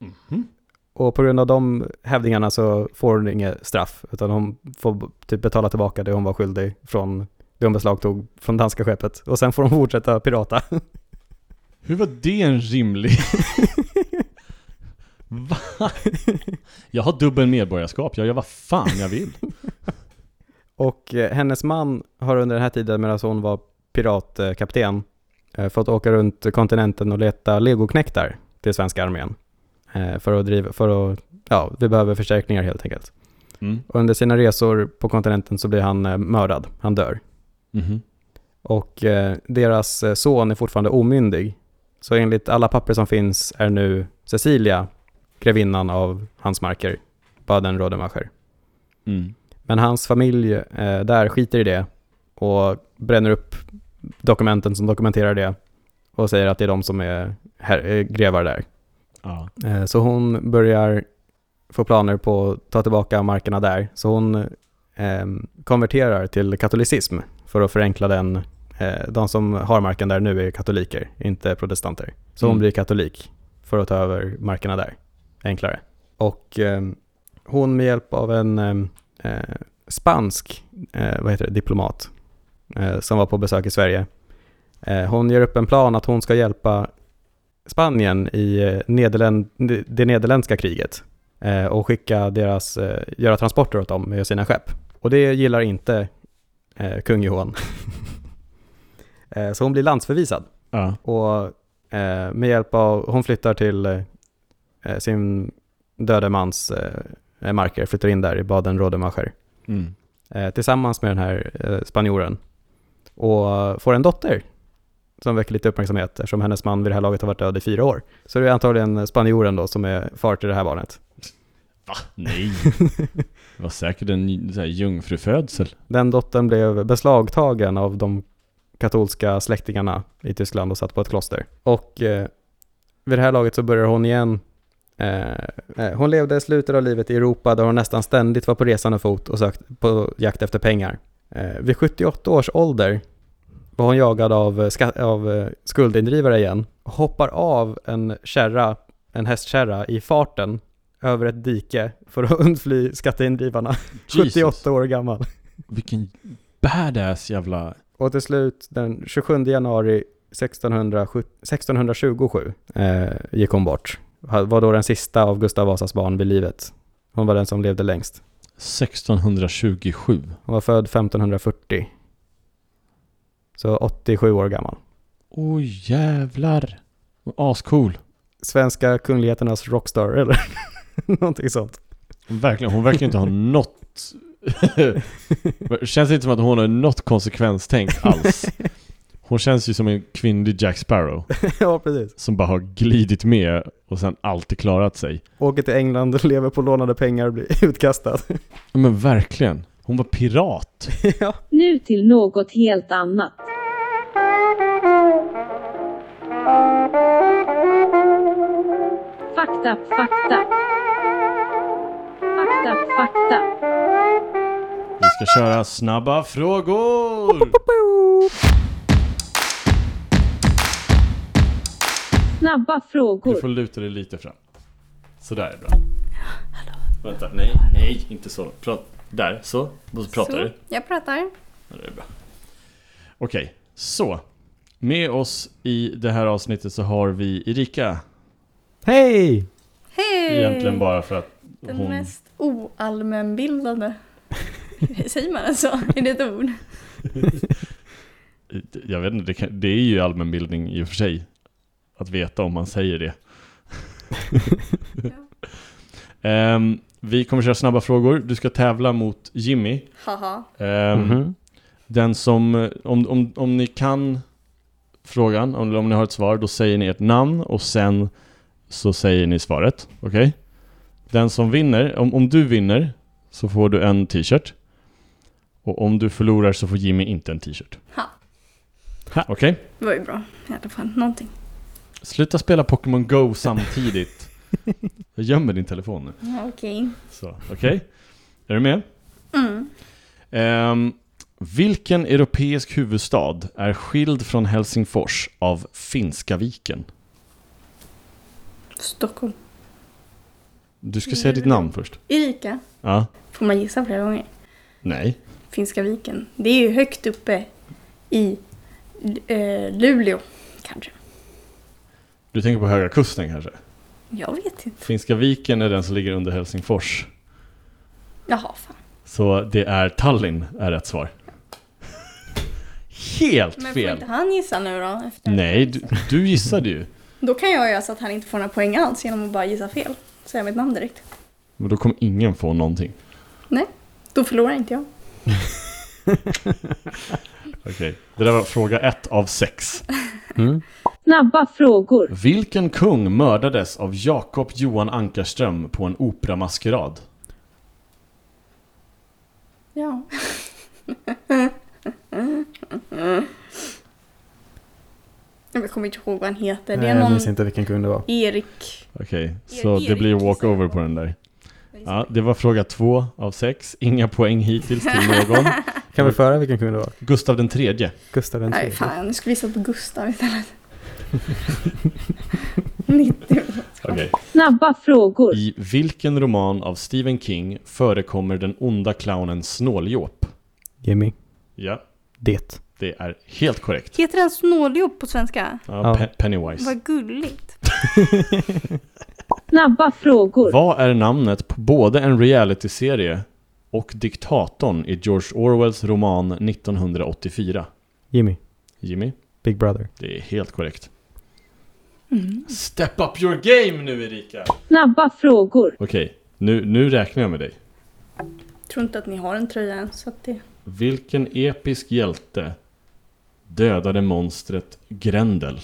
Speaker 1: Mhm.
Speaker 2: Och på grund av de hävdingarna så får hon inget straff utan hon får typ betala tillbaka det hon var skyldig från det hon beslagtog från danska skeppet och sen får hon fortsätta pirata.
Speaker 1: Hur var det en rimlig... Va? Jag har dubbel medborgarskap, jag gör vad fan jag vill.
Speaker 2: Och eh, hennes man har under den här tiden medan hon var piratkapten eh, fått åka runt kontinenten och leta legoknektar till svenska armén. Eh, för att driva, för att, ja, vi behöver förstärkningar helt enkelt.
Speaker 1: Mm.
Speaker 2: Och under sina resor på kontinenten så blir han eh, mördad, han dör.
Speaker 1: Mhm.
Speaker 2: Och deras son är fortfarande omyndig. Så enligt alla papper som finns är nu Cecilia grevinnan av hans marker, Baden-Rodemacher.
Speaker 1: Mm.
Speaker 2: Men hans familj eh, där skiter i det och bränner upp dokumenten som dokumenterar det och säger att det är de som är her- eh, grevar där.
Speaker 1: Ja.
Speaker 2: Eh, så hon börjar få planer på att ta tillbaka markerna där. Så hon eh, konverterar till katolicism för att förenkla den. Eh, de som har marken där nu är katoliker, inte protestanter. Så hon
Speaker 1: Mm.
Speaker 2: blir katolik för att ta över markerna där. Enklare. Och eh, hon med hjälp av en eh, eh, spansk eh, vad heter det, diplomat eh, som var på besök i Sverige. Eh, hon gör upp en plan att hon ska hjälpa Spanien i Nederländ, det nederländska kriget och skicka deras, göra transporter åt dem med sina skepp. Och det gillar inte kung Johan. så hon blir landsförvisad
Speaker 1: Ja.
Speaker 2: och med hjälp av, hon flyttar till sin döde mans eh, marker, flyttar in där i Baden-Rodemacher
Speaker 1: Mm.
Speaker 2: eh, tillsammans med den här eh, spanjoren och får en dotter som väcker lite uppmärksamhet eftersom hennes man vid det här laget har varit död i fyra år. Så det är antagligen spanjoren då som är far till det här barnet.
Speaker 1: Va? Nej. Det var säkert en så här, jungfrufödsel.
Speaker 2: Den dottern blev beslagtagen av de katolska släktingarna i Tyskland och satt på ett kloster. Och eh, vid det här laget så börjar hon igen Eh, eh, hon levde slutet av livet i Europa där hon nästan ständigt var på resande fot och sökt på jakt efter pengar. Eh, vid 78 års ålder var hon jagad av, eh, av eh, skuldindrivare igen. Hoppar av en kärra, en hästkärra i farten över ett dike för att undfly skatteindrivarna. 78 år gammal.
Speaker 1: Vilken badass jävla...
Speaker 2: Och till slut den 27 januari 1607, 1627 eh, gick hon bort. Var då den sista av Gustav Vasas barn vid livet. Hon var den som levde längst.
Speaker 1: 1627.
Speaker 2: Hon var född 1540. Så 87 år gammal.
Speaker 1: Oj jävlar. Ascool.
Speaker 2: Svenska kungligheternas rockstar eller någonting sånt.
Speaker 1: Verkligen, hon verkar inte ha något... känns inte som att hon har något konsekvenstänk alls. Hon känns ju som en kvinnlig Jack Sparrow.
Speaker 2: ja, precis.
Speaker 1: Som bara har glidit med och sen alltid klarat sig.
Speaker 2: Åker till England, och lever på lånade pengar och blir utkastad.
Speaker 1: ja, men verkligen. Hon var pirat.
Speaker 2: ja.
Speaker 7: Nu till något helt annat. Fakta, fakta. Fakta, fakta.
Speaker 1: Vi ska köra snabba frågor!
Speaker 7: Snabba
Speaker 1: Du
Speaker 7: frågor.
Speaker 1: får luta dig lite fram. Sådär är bra. Vänta, nej, nej, inte så. Prat, där, så. Och så pratar
Speaker 6: Så,
Speaker 1: du.
Speaker 6: jag pratar.
Speaker 1: Ja, det är bra. Okej, så. Med oss i det här avsnittet så har vi Erika.
Speaker 2: Hej!
Speaker 6: Hej!
Speaker 1: Egentligen bara för att
Speaker 6: Den
Speaker 1: hon...
Speaker 6: mest oallmänbildade. Säger man alltså? Är det ett ord?
Speaker 1: Jag vet inte, det, kan, det är ju allmänbildning i och för sig. Att veta om man säger det. Ehm, vi kommer köra snabba frågor. Du ska tävla mot Jimmy.
Speaker 6: Haha.
Speaker 1: Ehm,
Speaker 2: Mhm.
Speaker 1: Den som, om, om, om ni kan frågan, om, om ni har ett svar, då säger ni ert namn och sen så säger ni svaret. Okej? Den som vinner, om, om du vinner så får du en t-shirt. Och om du förlorar så får Jimmy inte en t-shirt.
Speaker 6: Ha.
Speaker 1: Ha, Okej?
Speaker 6: Det var ju bra. I alla fall någonting.
Speaker 1: Sluta spela Pokémon Go samtidigt. Jag gömmer din telefon nu.
Speaker 6: Ja, Okej.
Speaker 1: Så, okej? Är du med?
Speaker 6: Mm.
Speaker 1: Ehm, vilken europeisk huvudstad är skild från Helsingfors av Finska viken?
Speaker 6: Stockholm.
Speaker 1: Du ska säga ditt namn först.
Speaker 6: Erika.
Speaker 1: Ja.
Speaker 6: Får man gissa flera gånger?
Speaker 1: Nej.
Speaker 6: Finska viken. Det är ju högt uppe i eh, Luleå. Kanske.
Speaker 1: Du tänker på Höga Kusten kanske?
Speaker 6: Jag vet inte.
Speaker 1: Finska viken är den som ligger under Helsingfors.
Speaker 6: Jaha, fan.
Speaker 1: Så det är Tallinn, är rätt svar. Helt
Speaker 6: Men får
Speaker 1: fel!
Speaker 6: inte han gissa nu då? Efter
Speaker 1: Nej, du, du gissade ju.
Speaker 6: Då kan jag göra så att han inte får några poäng alls genom att bara gissa fel. Säga mitt namn direkt.
Speaker 1: Men då kommer ingen få någonting.
Speaker 6: Då förlorar inte jag.
Speaker 1: Okej, det där var fråga ett av sex.
Speaker 2: Mm.
Speaker 7: Snabba frågor.
Speaker 1: Vilken kung mördades av Jakob Johan Ankarström på en operamaskerad?
Speaker 6: Ja. Jag kommer inte ihåg vad han heter. Det
Speaker 2: Nej,
Speaker 6: är
Speaker 2: jag
Speaker 6: någon
Speaker 2: minns inte vilken kung det var.
Speaker 6: Erik.
Speaker 1: Okej, så
Speaker 6: Erik
Speaker 1: det blir walkover på den där. Ja, det var fråga två av sex. Inga poäng hittills till någon.
Speaker 2: Kan vi föra vilken kung det var?
Speaker 1: Gustav den tredje.
Speaker 2: Gustav den
Speaker 6: Nej
Speaker 2: tredje.
Speaker 6: fan, jag skulle gissa på Gustav istället. 90.
Speaker 1: Okej.
Speaker 7: Snabba frågor.
Speaker 1: I vilken roman av Stephen King förekommer den onda clownen Snåljåp?
Speaker 2: Jimmy.
Speaker 1: Ja,
Speaker 2: Det.
Speaker 1: det är helt korrekt.
Speaker 6: Heter den snåljåp på svenska?
Speaker 1: Ja,
Speaker 2: Ja.
Speaker 1: Pe- Pennywise.
Speaker 6: Vad gulligt.
Speaker 7: Snabba frågor.
Speaker 1: Vad är namnet på både en realityserie och diktatorn i George Orwells roman 1984?
Speaker 2: Jimmy.
Speaker 1: Jimmy?
Speaker 2: Big Brother.
Speaker 1: Det är helt korrekt.
Speaker 6: Mm.
Speaker 1: Step up your game nu Erika!
Speaker 7: Snabba frågor.
Speaker 1: Okej, nu, nu räknar jag med dig.
Speaker 6: Tror inte att ni har en tröja än så att det...
Speaker 1: Vilken episk hjälte dödade monstret Grendel?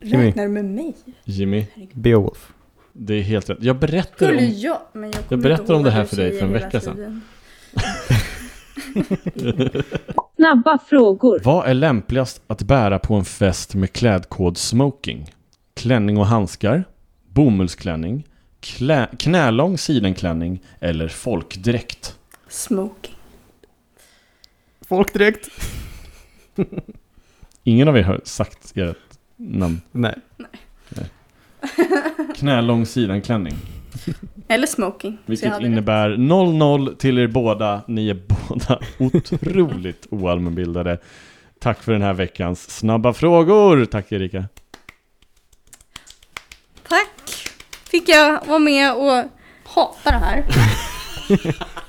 Speaker 2: Jimmy.
Speaker 6: Räknar du med mig?
Speaker 1: Jimmy,
Speaker 2: Beowulf.
Speaker 1: det är helt rätt. Jag berättade
Speaker 6: Skulle
Speaker 1: om...
Speaker 6: jag? Men jag,
Speaker 1: berättade
Speaker 6: inte
Speaker 1: om det här för dig för en vecka sedan.
Speaker 7: Snabba frågor.
Speaker 1: Vad är lämpligast att bära på en fest med klädkod smoking? Klänning och handskar? Bomullsklänning? Klä, knälång sidenklänning? Eller folkdräkt?
Speaker 6: Smoking.
Speaker 2: Folkdräkt.
Speaker 1: Ingen av er har sagt ert namn.
Speaker 2: Nej.
Speaker 1: Knälång sidenklänning.
Speaker 6: Eller smoking.
Speaker 1: Vilket innebär 0-0 till er båda. Ni är båda otroligt oallmänbildade. Tack för den här veckans snabba frågor. Tack Erika.
Speaker 6: Tack! Fick jag vara med och hata det här.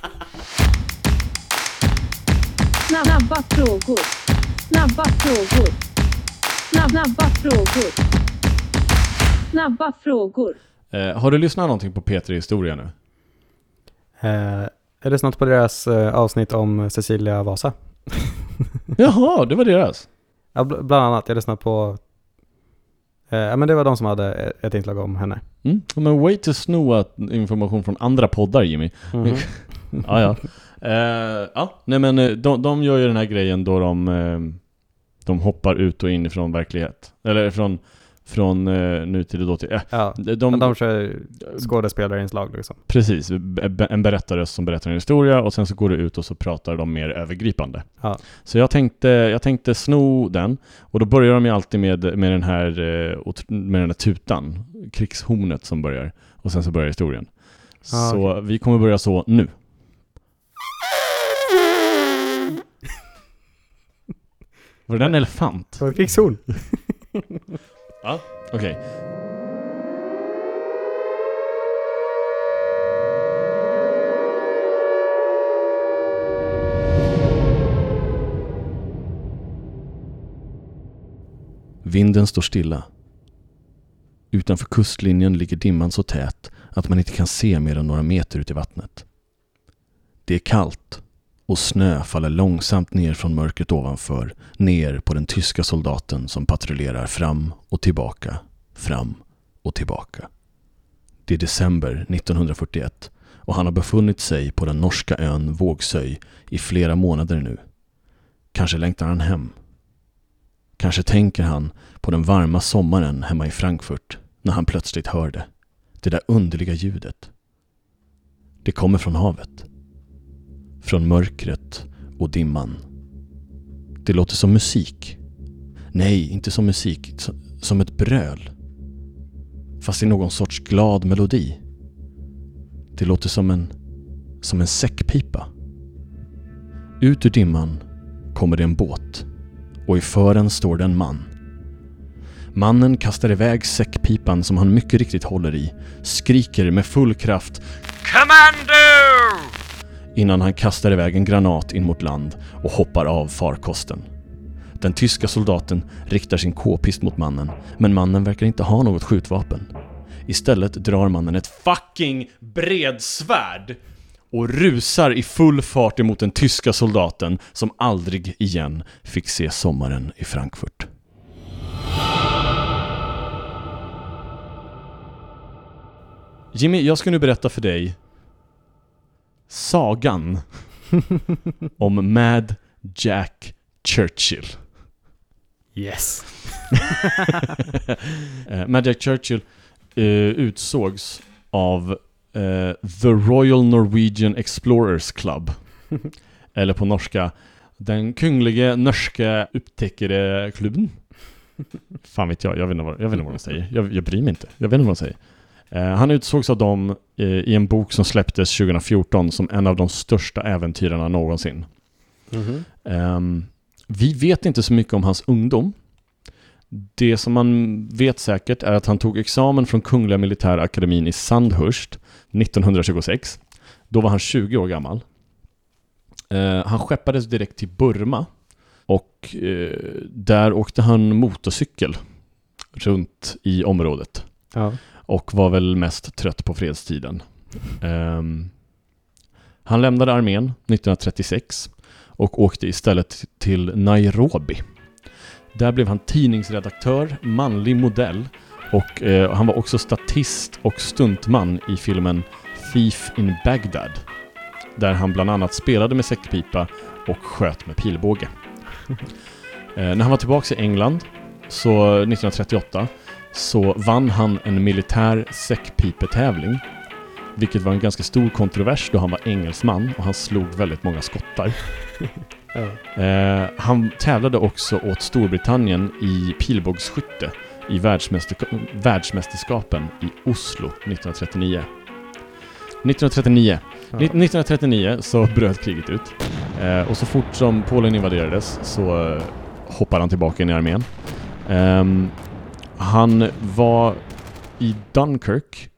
Speaker 7: Snabba frågor. Snabba frågor. Snabb, snabba frågor. Snabba frågor.
Speaker 1: Eh, har du lyssnat någonting på P3 Historia nu?
Speaker 2: Eh, är det snart på deras eh, avsnitt om Cecilia Vasa?
Speaker 1: Jaha, det var deras.
Speaker 2: Ja, bl- bland annat. Jag lyssnade på... Eh, men det var de som hade ett- inslag om henne.
Speaker 1: Mm. Men way to snoa information från andra poddar Jimmy.
Speaker 2: Mhm.
Speaker 1: Ja, ja. Eh, ja, nej men eh, de, de gör ju den här grejen då de, eh, de hoppar ut och in ifrån verklighet. Eller från, från eh, nutid och dåtid. Eh,
Speaker 2: Ja,
Speaker 1: de, de,
Speaker 2: kör skådespelarinslag liksom.
Speaker 1: Precis, en berättarröst som berättar en historia och sen så går det ut och så pratar de mer övergripande.
Speaker 2: Ja.
Speaker 1: Så jag tänkte, jag tänkte sno den och då börjar de ju alltid med, med, den här, eh, med den här tutan, krigshornet som börjar och sen så börjar historien.
Speaker 2: Ah,
Speaker 1: så vi kommer börja så nu. Var det en elefant?
Speaker 2: Det var krigshorn.
Speaker 1: Ja, okej. Vinden står stilla. Utanför kustlinjen ligger dimman så tät att man inte kan se mer än några meter ut i vattnet. Det är kallt och snö faller långsamt ner från mörkret ovanför, ner på den tyska soldaten som patrullerar fram och tillbaka, fram och tillbaka. Det är december 1941 och han har befunnit sig på den norska ön Vågsöj i flera månader nu. Kanske längtar han hem. Kanske tänker han på den varma sommaren hemma i Frankfurt när han plötsligt hör det. Det där underliga ljudet. Det kommer från havet. Från mörkret och dimman. Det låter som musik. Nej, inte som musik. Som ett bröl. Fast i någon sorts glad melodi. Det låter som en... Som en säckpipa. Ut ur dimman kommer det en båt. Och i fören står det en man. Mannen kastar iväg säckpipan som han mycket riktigt håller i, skriker med full kraft
Speaker 5: Commando!
Speaker 1: Innan han kastar iväg en granat in mot land och hoppar av farkosten. Den tyska soldaten riktar sin k-pist mot mannen, men mannen verkar inte ha något skjutvapen. Istället drar mannen ett fucking bredsvärd och rusar i full fart emot den tyska soldaten som aldrig igen fick se sommaren i Frankfurt. Jimmy, jag ska nu berätta för dig sagan om Mad Jack Churchill.
Speaker 2: Yes.
Speaker 1: Eh, Mad Jack Churchill eh, utsågs av eh, The Royal Norwegian Explorers Club. Eller på norska, Den Kunglige Norske Upptäckareklubben. Fan vet jag, jag vet inte vad, jag vet inte vad de säger. Jag, jag bryr mig inte. Jag vet inte vad de säger. Eh, han utsågs av dem eh, i en bok som släpptes 2014 som en av de största äventyrarna någonsin.
Speaker 2: Mhm.
Speaker 1: Ehm, vi vet inte så mycket om hans ungdom. Det som man vet säkert är att han tog examen från Kungliga Militära Akademin i Sandhurst 1926. Då var han 20 år gammal. Eh, han skeppades direkt till Burma och eh, där åkte han motorcykel runt i området
Speaker 2: Ja.
Speaker 1: Och var väl mest trött på fredstiden. Ehm, han lämnade armén 1936 och åkte istället till Nairobi. Där blev han tidningsredaktör, manlig modell och eh, han var också statist och stuntman i filmen Thief in Baghdad. Där han bland annat spelade med säckpipa och sköt med pilbåge. eh, när han var tillbaka i England, så 1938, så vann han en militär säckpipetävling. Vilket var en ganska stor kontrovers då han var engelsman och han slog väldigt många skottar.
Speaker 2: Ja.
Speaker 1: Eh, han tävlade också åt Storbritannien i pilbågsskytte i världsmästerska- världsmästerskapen i Oslo 1939. 1939.
Speaker 2: Ja.
Speaker 1: Ni- 1939 så bröt kriget ut. Eh, och så fort som Polen invaderades så eh, hoppade han tillbaka in i armén. Ehm, han var i Dunkirk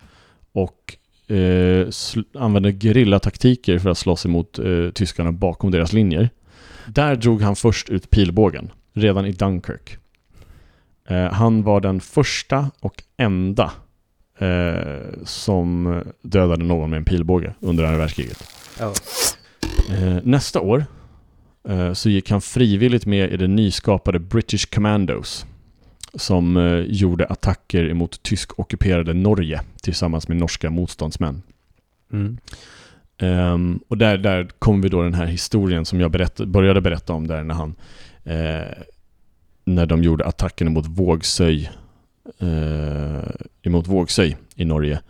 Speaker 1: och eh, använde gerillataktiker för att slåss emot eh, tyskarna bakom deras linjer. Där drog han först ut pilbågen, redan i Dunkirk. Eh, han var den första och enda eh, som dödade någon med en pilbåge under andra världskriget. Eh, nästa år eh, så gick han frivilligt med i det nyskapade British Commandos som eh, gjorde attacker emot tysk-ockuperade Norge tillsammans med norska motståndsmän.
Speaker 2: Mm.
Speaker 1: Ehm, och där, där kom vi då den här historien som jag berätt, började berätta om där när han eh, när de gjorde attacken mot Vågsöj eh, emot Vågsöj i Norge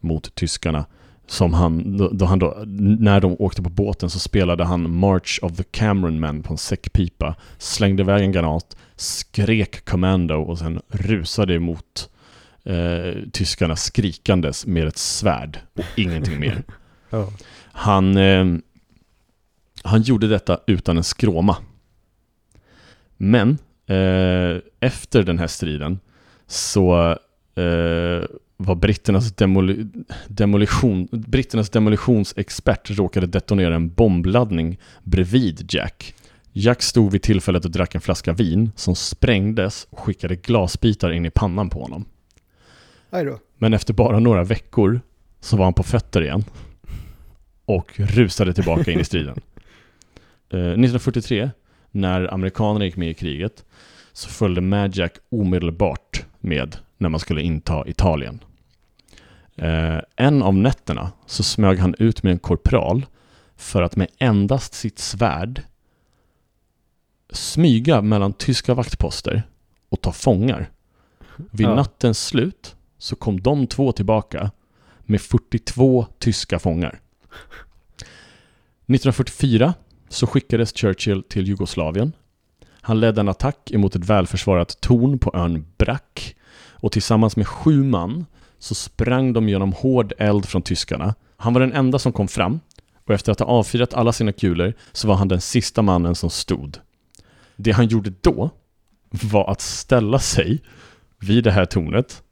Speaker 1: mot tyskarna. Som han, då, då han då, när de åkte på båten så spelade han March of the Cameron Men på en säckpipa, slängde iväg en granat, skrek commando och sen rusade emot eh, tyskarna skrikandes med ett svärd och ingenting mer. Han, eh, han gjorde detta utan en skråma. Men eh, efter den här striden så eh, var britternas, demoli demolition, britternas demolitionsexpert råkade detonera en bombladdning bredvid Jack. Jack stod vid tillfället och drack en flaska vin som sprängdes och skickade glasbitar in i pannan på honom. Men efter bara några veckor så var han på fötter igen och rusade tillbaka in i striden. Eh, 1943, när amerikanerna gick med i kriget, så följde Madjack omedelbart med när man skulle inta Italien. Eh, en av nätterna så smög han ut med en korpral för att med endast sitt svärd smyga mellan tyska vaktposter och ta fångar. Vid
Speaker 2: Ja.
Speaker 1: nattens slut så kom de två tillbaka med 42 tyska fångar. 1944 så skickades Churchill till Jugoslavien. Han ledde en attack emot ett välförsvarat torn på ön Brack och tillsammans med sju man så sprang de genom hård eld från tyskarna. Han var den enda som kom fram och efter att ha avfyrat alla sina kulor så var han den sista mannen som stod. Det han gjorde då var att ställa sig vid det här tornet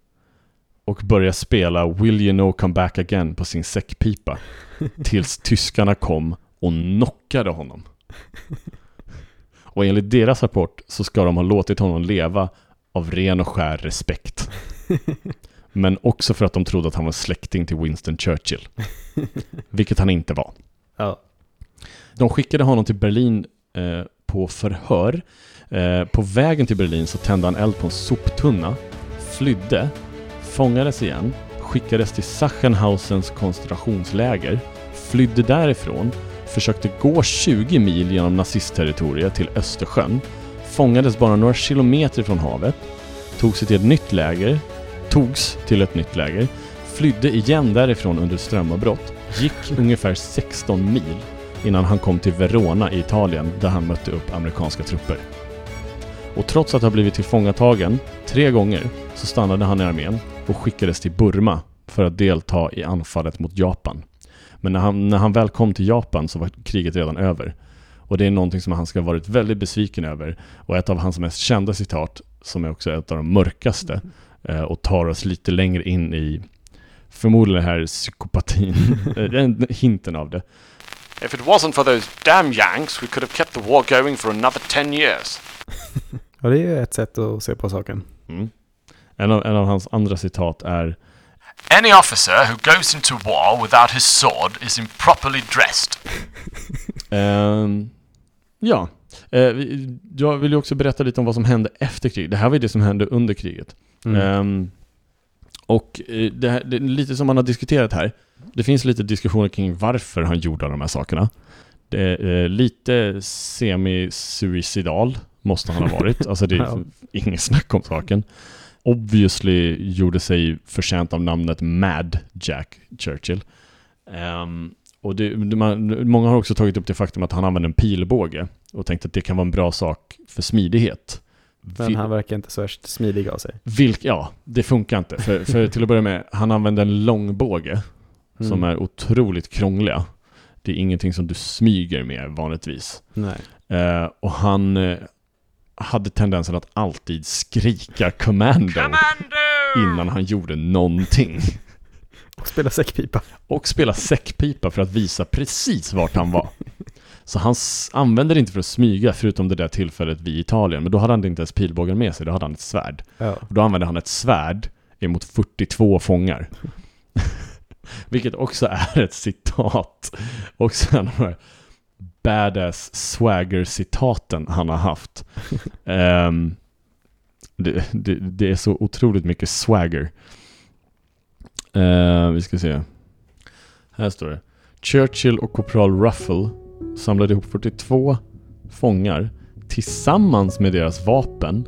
Speaker 1: och börja spela Will you know come back again på sin säckpipa tills tyskarna kom och knockade honom. Och enligt deras rapport så ska de ha låtit honom leva av ren och skär respekt. Men också för att de trodde att han var släkting till Winston Churchill. Vilket han inte var.
Speaker 2: Ja.
Speaker 1: De skickade honom till Berlin eh, på förhör. Eh, på vägen till Berlin så tände han eld på en soptunna, flydde, fångades igen, skickades till Sachsenhausens koncentrationsläger, flydde därifrån, försökte gå 20 mil genom nazistterritoriet till Östersjön, fångades bara några kilometer från havet, tog sig till ett nytt läger, togs till ett nytt läger, flydde igen därifrån under strömavbrott, gick ungefär 16 mil innan han kom till Verona i Italien där han mötte upp amerikanska trupper. Och trots att ha blivit tillfångatagen tre gånger så stannade han i armén och skickades till Burma för att delta i anfallet mot Japan. Men när han, när han väl kom till Japan så var kriget redan över. Och det är någonting som han ska ha varit väldigt besviken över. Och ett av hans mest kända citat, som är också ett av de mörkaste, eh, och tar oss lite längre in i förmodligen den här psykopatin, eh, hinten av det.
Speaker 5: If it wasn't for those damn Yanks, we could have kept the war going for another 10 years.
Speaker 2: ja, det är ju ett sätt att se på saken.
Speaker 1: Mm. En, av, en av hans andra citat är
Speaker 5: Any officer who goes into war without his sword is improperly dressed.
Speaker 1: Ehm, ja, Eh, vi- jag vill ju också berätta lite om vad som hände efter kriget. Det här var ju det som hände under kriget.
Speaker 2: Mm.
Speaker 1: Ehm, och eh, det, här, det är lite som man har diskuterat här. Det finns lite diskussioner kring varför han gjorde de här sakerna. Det är eh, lite semi-suicidal måste han ha varit. Alltså det är
Speaker 2: Ja.
Speaker 1: inget snack om saken. Obviously gjorde sig förtjänt av namnet Mad Jack Churchill. Ehm, och det, det- man, många har också tagit upp det faktum att han använde en pilbåge och tänkt att det kan vara en bra sak för smidighet.
Speaker 2: Men han verkar inte så värst smidig av sig.
Speaker 1: Vilk, ja, det funkar inte. För, för till att börja med, han använde en långbåge som
Speaker 2: Mm.
Speaker 1: är otroligt krångliga. Det är ingenting som du smyger med vanligtvis.
Speaker 2: Nej.
Speaker 1: Eh, och han eh, hade tendensen att alltid skrika commando
Speaker 5: Commando!
Speaker 1: innan han gjorde någonting.
Speaker 2: Och spela säckpipa.
Speaker 1: Och spela säckpipa för att visa precis vart han var. Så han använde det inte för att smyga, förutom det där tillfället vid Italien. Men då hade han inte ens pilbågen med sig, då hade han ett svärd.
Speaker 2: Ja.
Speaker 1: Och då använde han ett svärd emot 42 fångar. Vilket också är ett citat. Också en av de här badass swagger-citaten han har haft. Ehm, det, det, det är så otroligt mycket swagger. Eh, vi ska se. Här står det. Churchill och korpral Ruffle samlade ihop 42 fångar tillsammans med deras vapen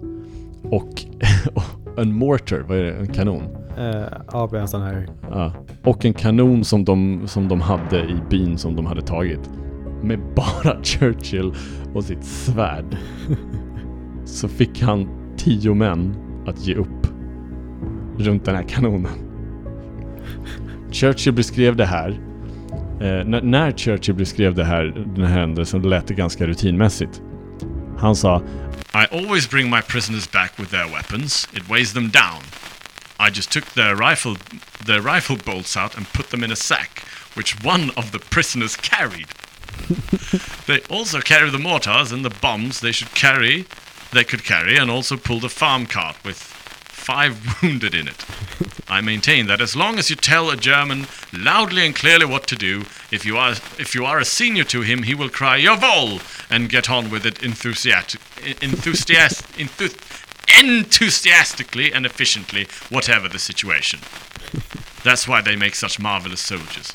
Speaker 1: och, en mortar, vad är det? En kanon?
Speaker 2: Eh, ja, en sån här...
Speaker 1: Ja. Och en kanon som de, som de hade i byn som de hade tagit. Med bara Churchill och sitt svärd. Så fick han tio män att ge upp runt den här kanonen. Churchill beskrev det här. Eh, när, Churchill beskrev det här, den här händelsen, lät det ganska rutinmässigt. Han sa
Speaker 5: I always bring my prisoners back with their weapons. It weighs them down. I just took their rifle, their rifle bolts out and put them in a sack, which one of the prisoners carried. they also carry the mortars and the bombs they should carry, they could carry, and also pulled a farm cart with five wounded in it. I maintain that as long as you tell a German loudly and clearly what to do, if you are if you are a senior to him, he will cry "Jawohl" and get on with it enthusiastic, enthusiast, enthu- enthusiastically and efficiently, whatever the situation. That's why they make such marvelous soldiers.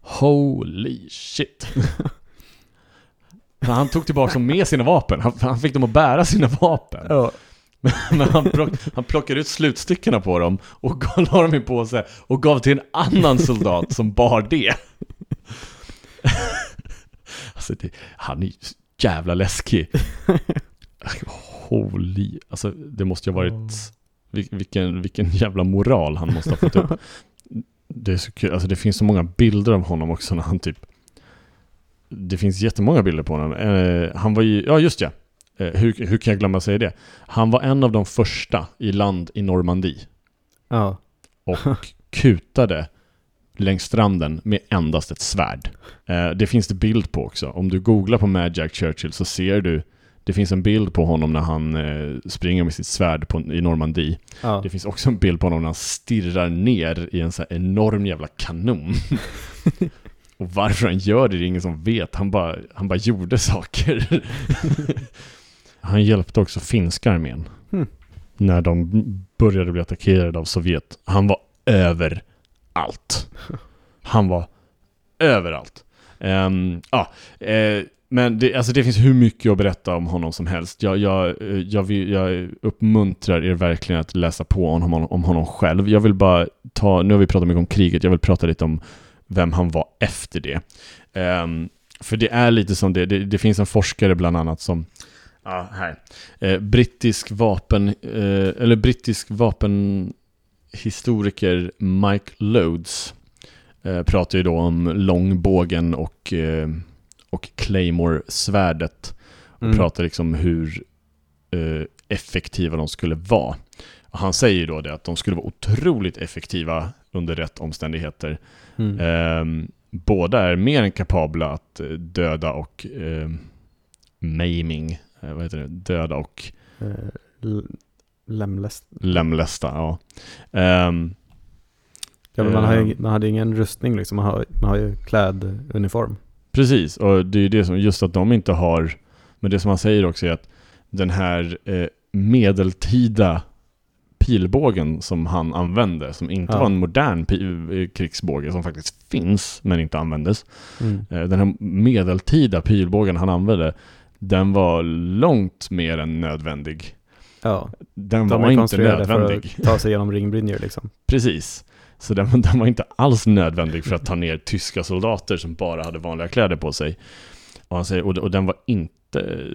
Speaker 1: Holy shit. han tog tillbaka dem med sina vapen. Han, han fick dem att bära sina vapen.
Speaker 2: Ja.
Speaker 1: Men han, plock, han plockade ut slutstyckena på dem och gav, la dem i en påse och gav till en annan soldat som bar det. alltså det, han är ju jävla läskig. Holy, alltså det måste ju ha varit, vil- vilken, vilken jävla moral han måste ha fått upp. Det är så kul, alltså det finns så många bilder av honom också när han typ Det finns jättemånga bilder på honom. Eh, han var ju, ja just ja. Eh, hur, hur kan jag glömma säga det? Han var en av de första i land i Normandie
Speaker 2: Ja.
Speaker 1: och kutade längs stranden med endast ett svärd. Eh, det finns det bild på också. Om du googlar på Mad Jack Churchill så ser du det finns en bild på honom när han eh, springer med sitt svärd på, i Normandie.
Speaker 2: ja.
Speaker 1: Det finns också en bild på honom när han stirrar ner i en så enorm jävla kanon. Och varför han gör det, det är ingen som vet. Han bara, han bara gjorde saker. han hjälpte också finska armén.
Speaker 2: Hmm.
Speaker 1: När de började bli attackerade av Sovjet. Han var överallt. Han var överallt. Ehm, ja, eh, men det, alltså det finns hur mycket att berätta om honom som helst. Jag, jag, eh, jag, vill, jag uppmuntrar er verkligen att läsa på om honom, om honom själv. Jag vill bara ta, nu har vi pratat mycket om kriget, jag vill prata lite om vem han var efter det. Ehm, för det är lite som det, det, det finns en forskare bland annat som Ja, här. Eh, brittisk vapen, eh, eller brittisk vapenhistoriker Mike Loads eh, pratar ju då om långbågen och, eh, och Claymore-svärdet. Och
Speaker 2: Mm.
Speaker 1: pratar liksom hur eh, effektiva de skulle vara. Och han säger ju då det att de skulle vara otroligt effektiva under rätt omständigheter.
Speaker 2: Mm.
Speaker 1: Ehm, båda är mer än kapabla att eh, döda och eh, maiming, eh, vad heter det, döda och
Speaker 2: Eh, l- lemläst.
Speaker 1: lemlästa. Ja. Ehm,
Speaker 2: Ja, men man, har ju,
Speaker 1: Eh.
Speaker 2: man hade ju ingen rustning liksom, man har, man har ju kläduniform.
Speaker 1: precis, och det är ju det som, just att de inte har, men det som han säger också är att den här eh, medeltida pilbågen som han använde, som inte
Speaker 2: Ja.
Speaker 1: var en modern eh, krigsbåge, som faktiskt finns men inte användes.
Speaker 2: Mm.
Speaker 1: Eh, Den här medeltida pilbågen han använde, den var långt mer än nödvändig.
Speaker 2: Ja,
Speaker 1: Den
Speaker 2: de
Speaker 1: var inte nödvändig.
Speaker 2: för att ta sig igenom ringbrynjor liksom.
Speaker 1: Precis. Så den, den var inte alls nödvändig för att ta ner tyska soldater som bara hade vanliga kläder på sig. Och, han säger, och, och den var inte...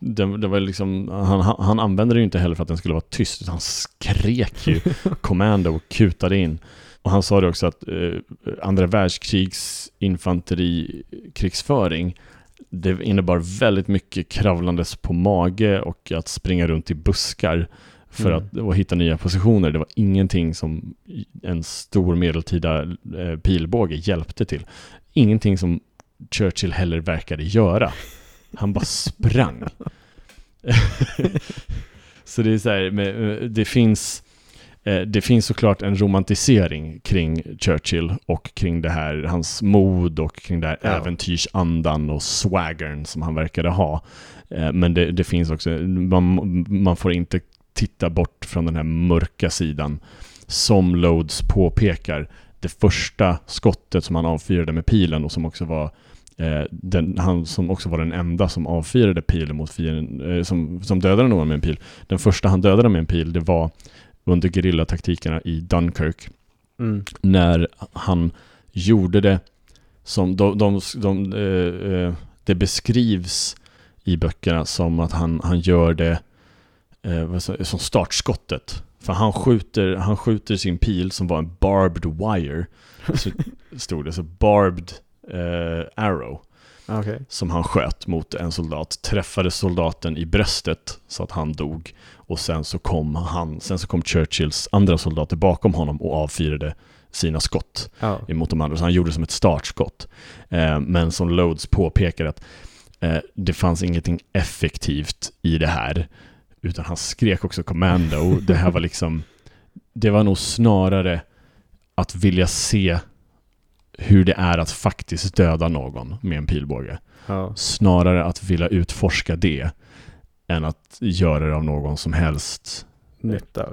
Speaker 1: Den, det var liksom, han, han, använde det ju inte heller för att den skulle vara tyst, utan han skrek ju commando och kutade in. Och han sa det också att eh, andra världskrigs infanterikrigsföring det innebar väldigt mycket kravlandes på mage och att springa runt i buskar för
Speaker 2: Mm.
Speaker 1: att och hitta nya positioner. Det var ingenting som en stor medeltida eh, pilbåge hjälpte till. Ingenting som Churchill heller verkade göra. Han bara sprang. så det är så här, med, det finns eh, det finns såklart en romantisering kring Churchill och kring det här, hans mod och kring det här
Speaker 2: Ja.
Speaker 1: äventyrsandan och swaggern som han verkade ha. Eh, Men det, det finns också, man, man får inte titta bort från den här mörka sidan. Som Loads påpekar, det första skottet som han avfyrade med pilen och som också var eh, den, han som också var den enda som avfyrade pilen mot fienden, eh, som, som dödade någon med en pil. Den första han dödade med en pil, det var under gerillataktikerna i Dunkirk
Speaker 2: Mm.
Speaker 1: när han gjorde det som de, de, de, eh, eh, det beskrivs i böckerna som att han, han gör det eh, som startskottet. För han skjuter, han skjuter sin pil som var en barbed wire, så stod det, så barbed eh, arrow
Speaker 2: Okej.
Speaker 1: som han sköt mot en soldat, träffade soldaten i bröstet så att han dog och sen så kom han, sen så kom Churchills andra soldater bakom honom och avfyrade sina skott
Speaker 2: Ja.
Speaker 1: emot de andra, så han gjorde det som ett startskott. Eh, men som Loads påpekar att eh, det fanns ingenting effektivt i det här, utan han skrek också commando. Det här var liksom, det var nog snarare att vilja se hur det är att faktiskt döda någon med en pilbåge.
Speaker 2: Ja.
Speaker 1: Snarare att vilja utforska det än att göra det av någon som helst
Speaker 2: Nytta.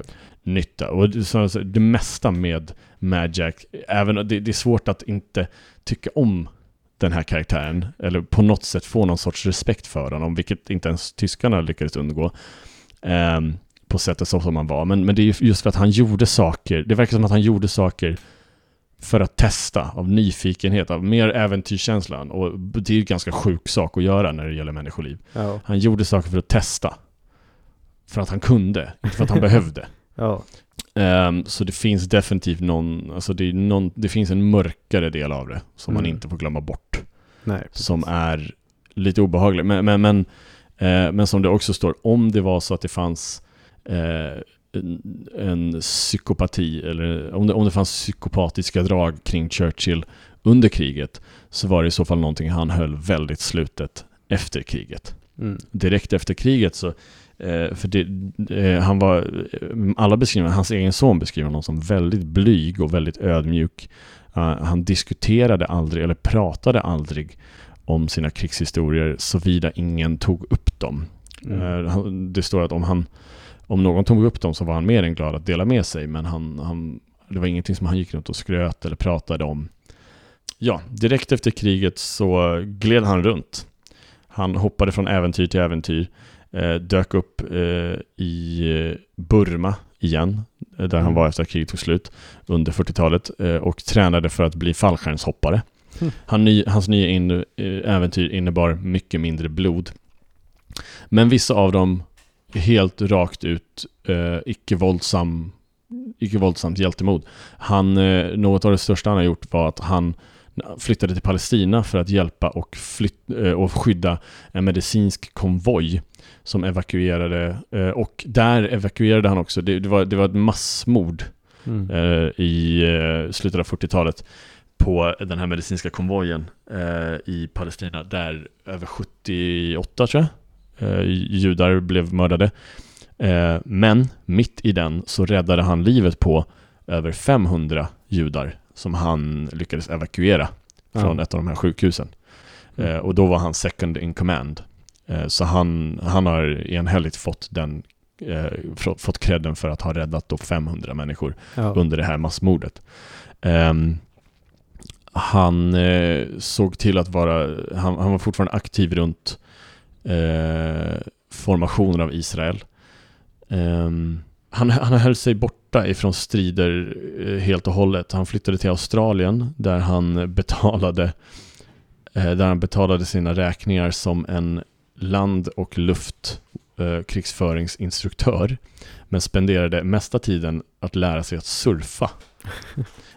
Speaker 1: nytta. Och det, så, så, det mesta med Jack, även det, det är svårt att inte tycka om den här karaktären, eller på något sätt få någon sorts respekt för honom, vilket inte ens tyskarna lyckades undgå. ehm, på sättet som han var. Men, men det är ju just för att han gjorde saker, det verkar som att han gjorde saker för att testa, av nyfikenhet, av mer äventyrskänslan. Och det är ju ganska sjuk sak att göra när det gäller människoliv.
Speaker 2: Ja.
Speaker 1: Han gjorde saker för att testa. För att han kunde, inte för att han behövde.
Speaker 2: Ja.
Speaker 1: Ehm, så det finns definitivt någon, alltså det, någon, det finns en mörkare del av det som man
Speaker 2: Mm.
Speaker 1: inte får glömma bort.
Speaker 2: Nej.
Speaker 1: Som är lite obehaglig. Men, men, men, eh, men som det också står, om det var så att det fanns eh, en, en psykopati, eller om det, om det fanns psykopatiska drag kring Churchill under kriget, så var det i så fall någonting han höll väldigt slutet efter kriget
Speaker 2: Mm.
Speaker 1: direkt efter kriget så eh, för det, eh, han var, alla beskriver, hans egen son beskriver honom som väldigt blyg och väldigt ödmjuk. Eh, han diskuterade aldrig, eller pratade aldrig om sina krigshistorier såvida ingen tog upp dem.
Speaker 2: Mm.
Speaker 1: Det står att om, han, om någon tog upp dem så var han mer än glad att dela med sig, men han, han, det var ingenting som han gick runt och skröt eller pratade om. Ja, direkt efter kriget så gled han runt. Han hoppade från äventyr till äventyr, eh, dök upp eh, i Burma igen, eh, där han
Speaker 2: Mm.
Speaker 1: var efter att kriget tog slut, under 40-talet, eh, och tränade för att bli fallskärmshoppare.
Speaker 2: Mm. Han
Speaker 1: Han ny, hans nya in, eh, äventyr innebar mycket mindre blod. Men vissa av dem helt rakt ut eh, icke-våldsam, icke-våldsamt hjältemod. Han, eh, något av det största han har gjort var att han flyttade till Palestina för att hjälpa och, flytt, eh, och skydda en medicinsk konvoj som evakuerade eh, och där evakuerade han också, det, det, var, det var ett massmord
Speaker 2: Mm.
Speaker 1: eh, i slutet av 40-talet på den här medicinska konvojen i Palestina där över 78 tror jag judar blev mördade. Eh, men mitt i den så räddade han livet på över 500 judar som han lyckades evakuera från
Speaker 2: Ja.
Speaker 1: ett av de här sjukhusen.
Speaker 2: Mm.
Speaker 1: Eh, och då var han second in command. Eh, så han, han har enhälligt fått den eh, fått- credden för att ha räddat då 500 människor
Speaker 2: Ja.
Speaker 1: under det här massmordet. Ehm, han eh, såg till att vara, han, han var fortfarande aktiv runt eh, formationen av Israel. Eh, han, han höll sig borta ifrån strider eh, helt och hållet. Han flyttade till Australien där han betalade eh, där han betalade sina räkningar som en land och luftkrigsföringsinstruktör. eh, men spenderade mesta tiden att lära sig att surfa.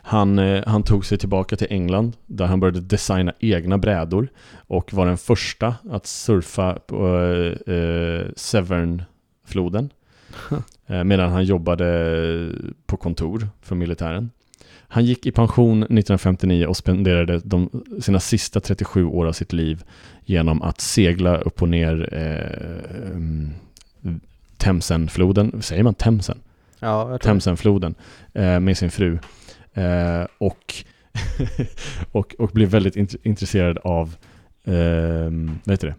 Speaker 1: Han, eh, han tog sig tillbaka till England där han började designa egna brädor och var den första att surfa på eh, eh Severnfloden eh, medan han jobbade på kontor för militären. Han gick i pension 1959 och spenderade de, sina sista 37 år av sitt liv genom att segla upp och ner eh, mm, Themsenfloden, säger man Themsen?
Speaker 2: Ja.
Speaker 1: Themsenfloden eh, med sin fru. Eh, och, och, och blev väldigt int- intresserad av eh, vad heter det?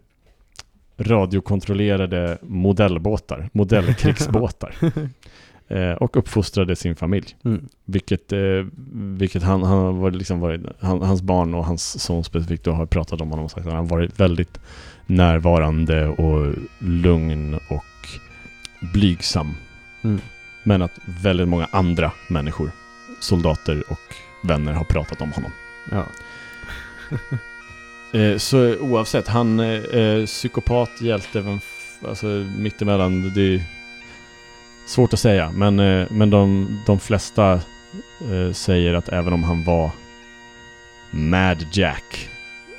Speaker 1: radiokontrollerade modellbåtar, modellkrigsbåtar. Eh, och uppfostrade sin familj.
Speaker 2: Mm.
Speaker 1: Vilket, eh, vilket han, han varit liksom varit, han, hans barn och hans son specifikt då har pratat om honom och sagt att han har varit väldigt närvarande och lugn och blygsam.
Speaker 2: Mm.
Speaker 1: Men att väldigt många andra människor, soldater och vänner har pratat om honom.
Speaker 2: Ja.
Speaker 1: Eh, så oavsett, han eh, eh, psykopat, hjälte, vem alltså mittemellan, det är svårt att säga. Men, eh, men de, de flesta eh, säger att även om han var Mad Jack,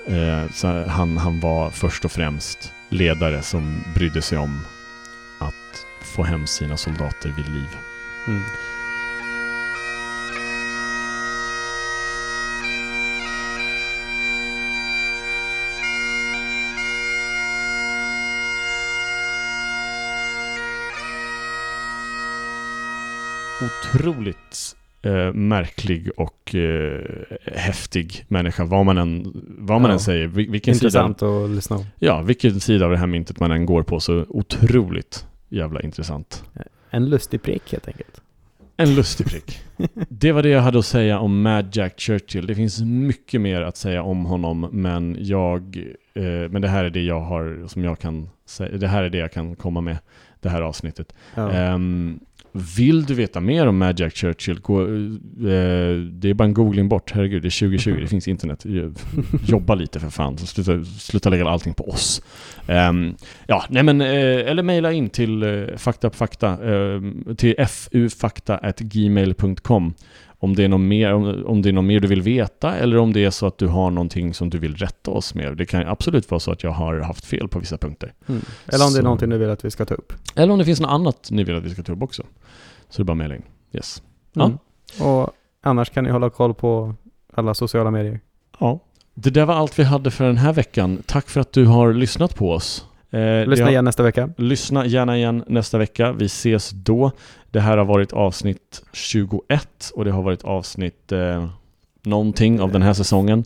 Speaker 1: eh, så han, han var först och främst ledare som brydde sig om få hem sina soldater vid liv.
Speaker 2: Mm.
Speaker 1: otroligt eh, märklig och eh, häftig människa, vad man än, vad man
Speaker 2: Ja.
Speaker 1: än säger. Vil- Vilken sida,
Speaker 2: Intressant att lyssna om.
Speaker 1: ja, vilken sida av det här myntet man än går på, så otroligt jävla intressant.
Speaker 2: En lustig prick helt enkelt.
Speaker 1: En lustig prick. Det var det jag hade att säga om Mad Jack Churchill. Det finns mycket mer att säga om honom, men jag... Eh, men det här är det jag har, som jag kan säga. Det här är det jag kan komma med, det här avsnittet.
Speaker 2: Ja.
Speaker 1: Ehm, vill du veta mer om Jack Churchill, gå, eh, det är bara en googling bort. Herregud, det är 2020, det finns internet. Jobba lite för fan, sluta, sluta lägga allting på oss. Ehm, ja, nej men, eh, eller mejla in till uh, faktapfakta, uh, till fufakta.gmail.com om det, är något mer, om, om det är något mer du vill veta eller om det är så att du har någonting som du vill rätta oss med. Det kan absolut vara så att jag har haft fel på vissa punkter.
Speaker 2: Mm. Eller om det är
Speaker 1: Så-
Speaker 2: någonting du vill att vi ska ta upp.
Speaker 1: Eller om det finns något annat ni vill att vi ska ta upp också. Så det är bara mejla in. Yes. Ja.
Speaker 2: Mm. Och annars kan ni hålla koll på alla sociala medier.
Speaker 1: Ja. Det där var allt vi hade för den här veckan. Tack för att du har lyssnat på oss. Eh,
Speaker 2: Lyssna
Speaker 1: har-
Speaker 2: igen nästa vecka.
Speaker 1: Lyssna gärna igen nästa vecka. Vi ses då. Det här har varit avsnitt 21 och det har varit avsnitt eh, någonting av den här säsongen.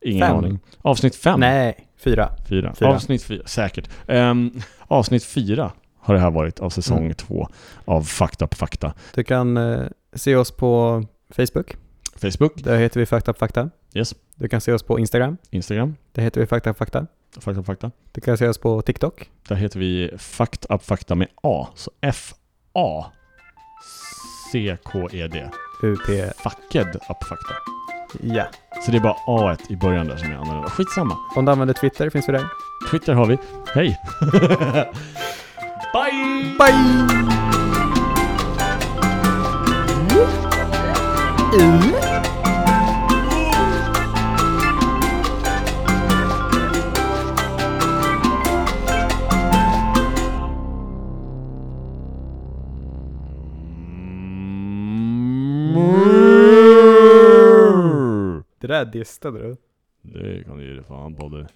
Speaker 1: Ingen
Speaker 2: Fem.
Speaker 1: aning. Avsnitt 5?
Speaker 2: Nej, fyra.
Speaker 1: Fyra.
Speaker 2: Fyra.
Speaker 1: Avsnitt fyra, säkert. Ehm, avsnitt fyra har det här varit av säsong
Speaker 2: Mm.
Speaker 1: två av Fakta på Fakta.
Speaker 2: Du kan eh, se oss på Facebook.
Speaker 1: Facebook,
Speaker 2: Där heter vi Fakta på Fakta.
Speaker 1: yes.
Speaker 2: Du kan se oss på Instagram.
Speaker 1: Instagram,
Speaker 2: Där heter vi Fakta på Fakta.
Speaker 1: Fakta på Fakta.
Speaker 2: Du kan se oss på TikTok.
Speaker 1: Där heter vi Fakt Up Fakta med A. Så F-A-C-K-E-D.
Speaker 2: UP.
Speaker 1: Facked Up Fakta.
Speaker 2: Ja.
Speaker 1: Så det är bara A i början där som jag använder. Skitsamma.
Speaker 2: Om du använder Twitter finns vi där.
Speaker 1: Twitter har vi. Hej! Bye!
Speaker 2: Bye! Det där distade du.
Speaker 1: Det kan du ge dig fan på det.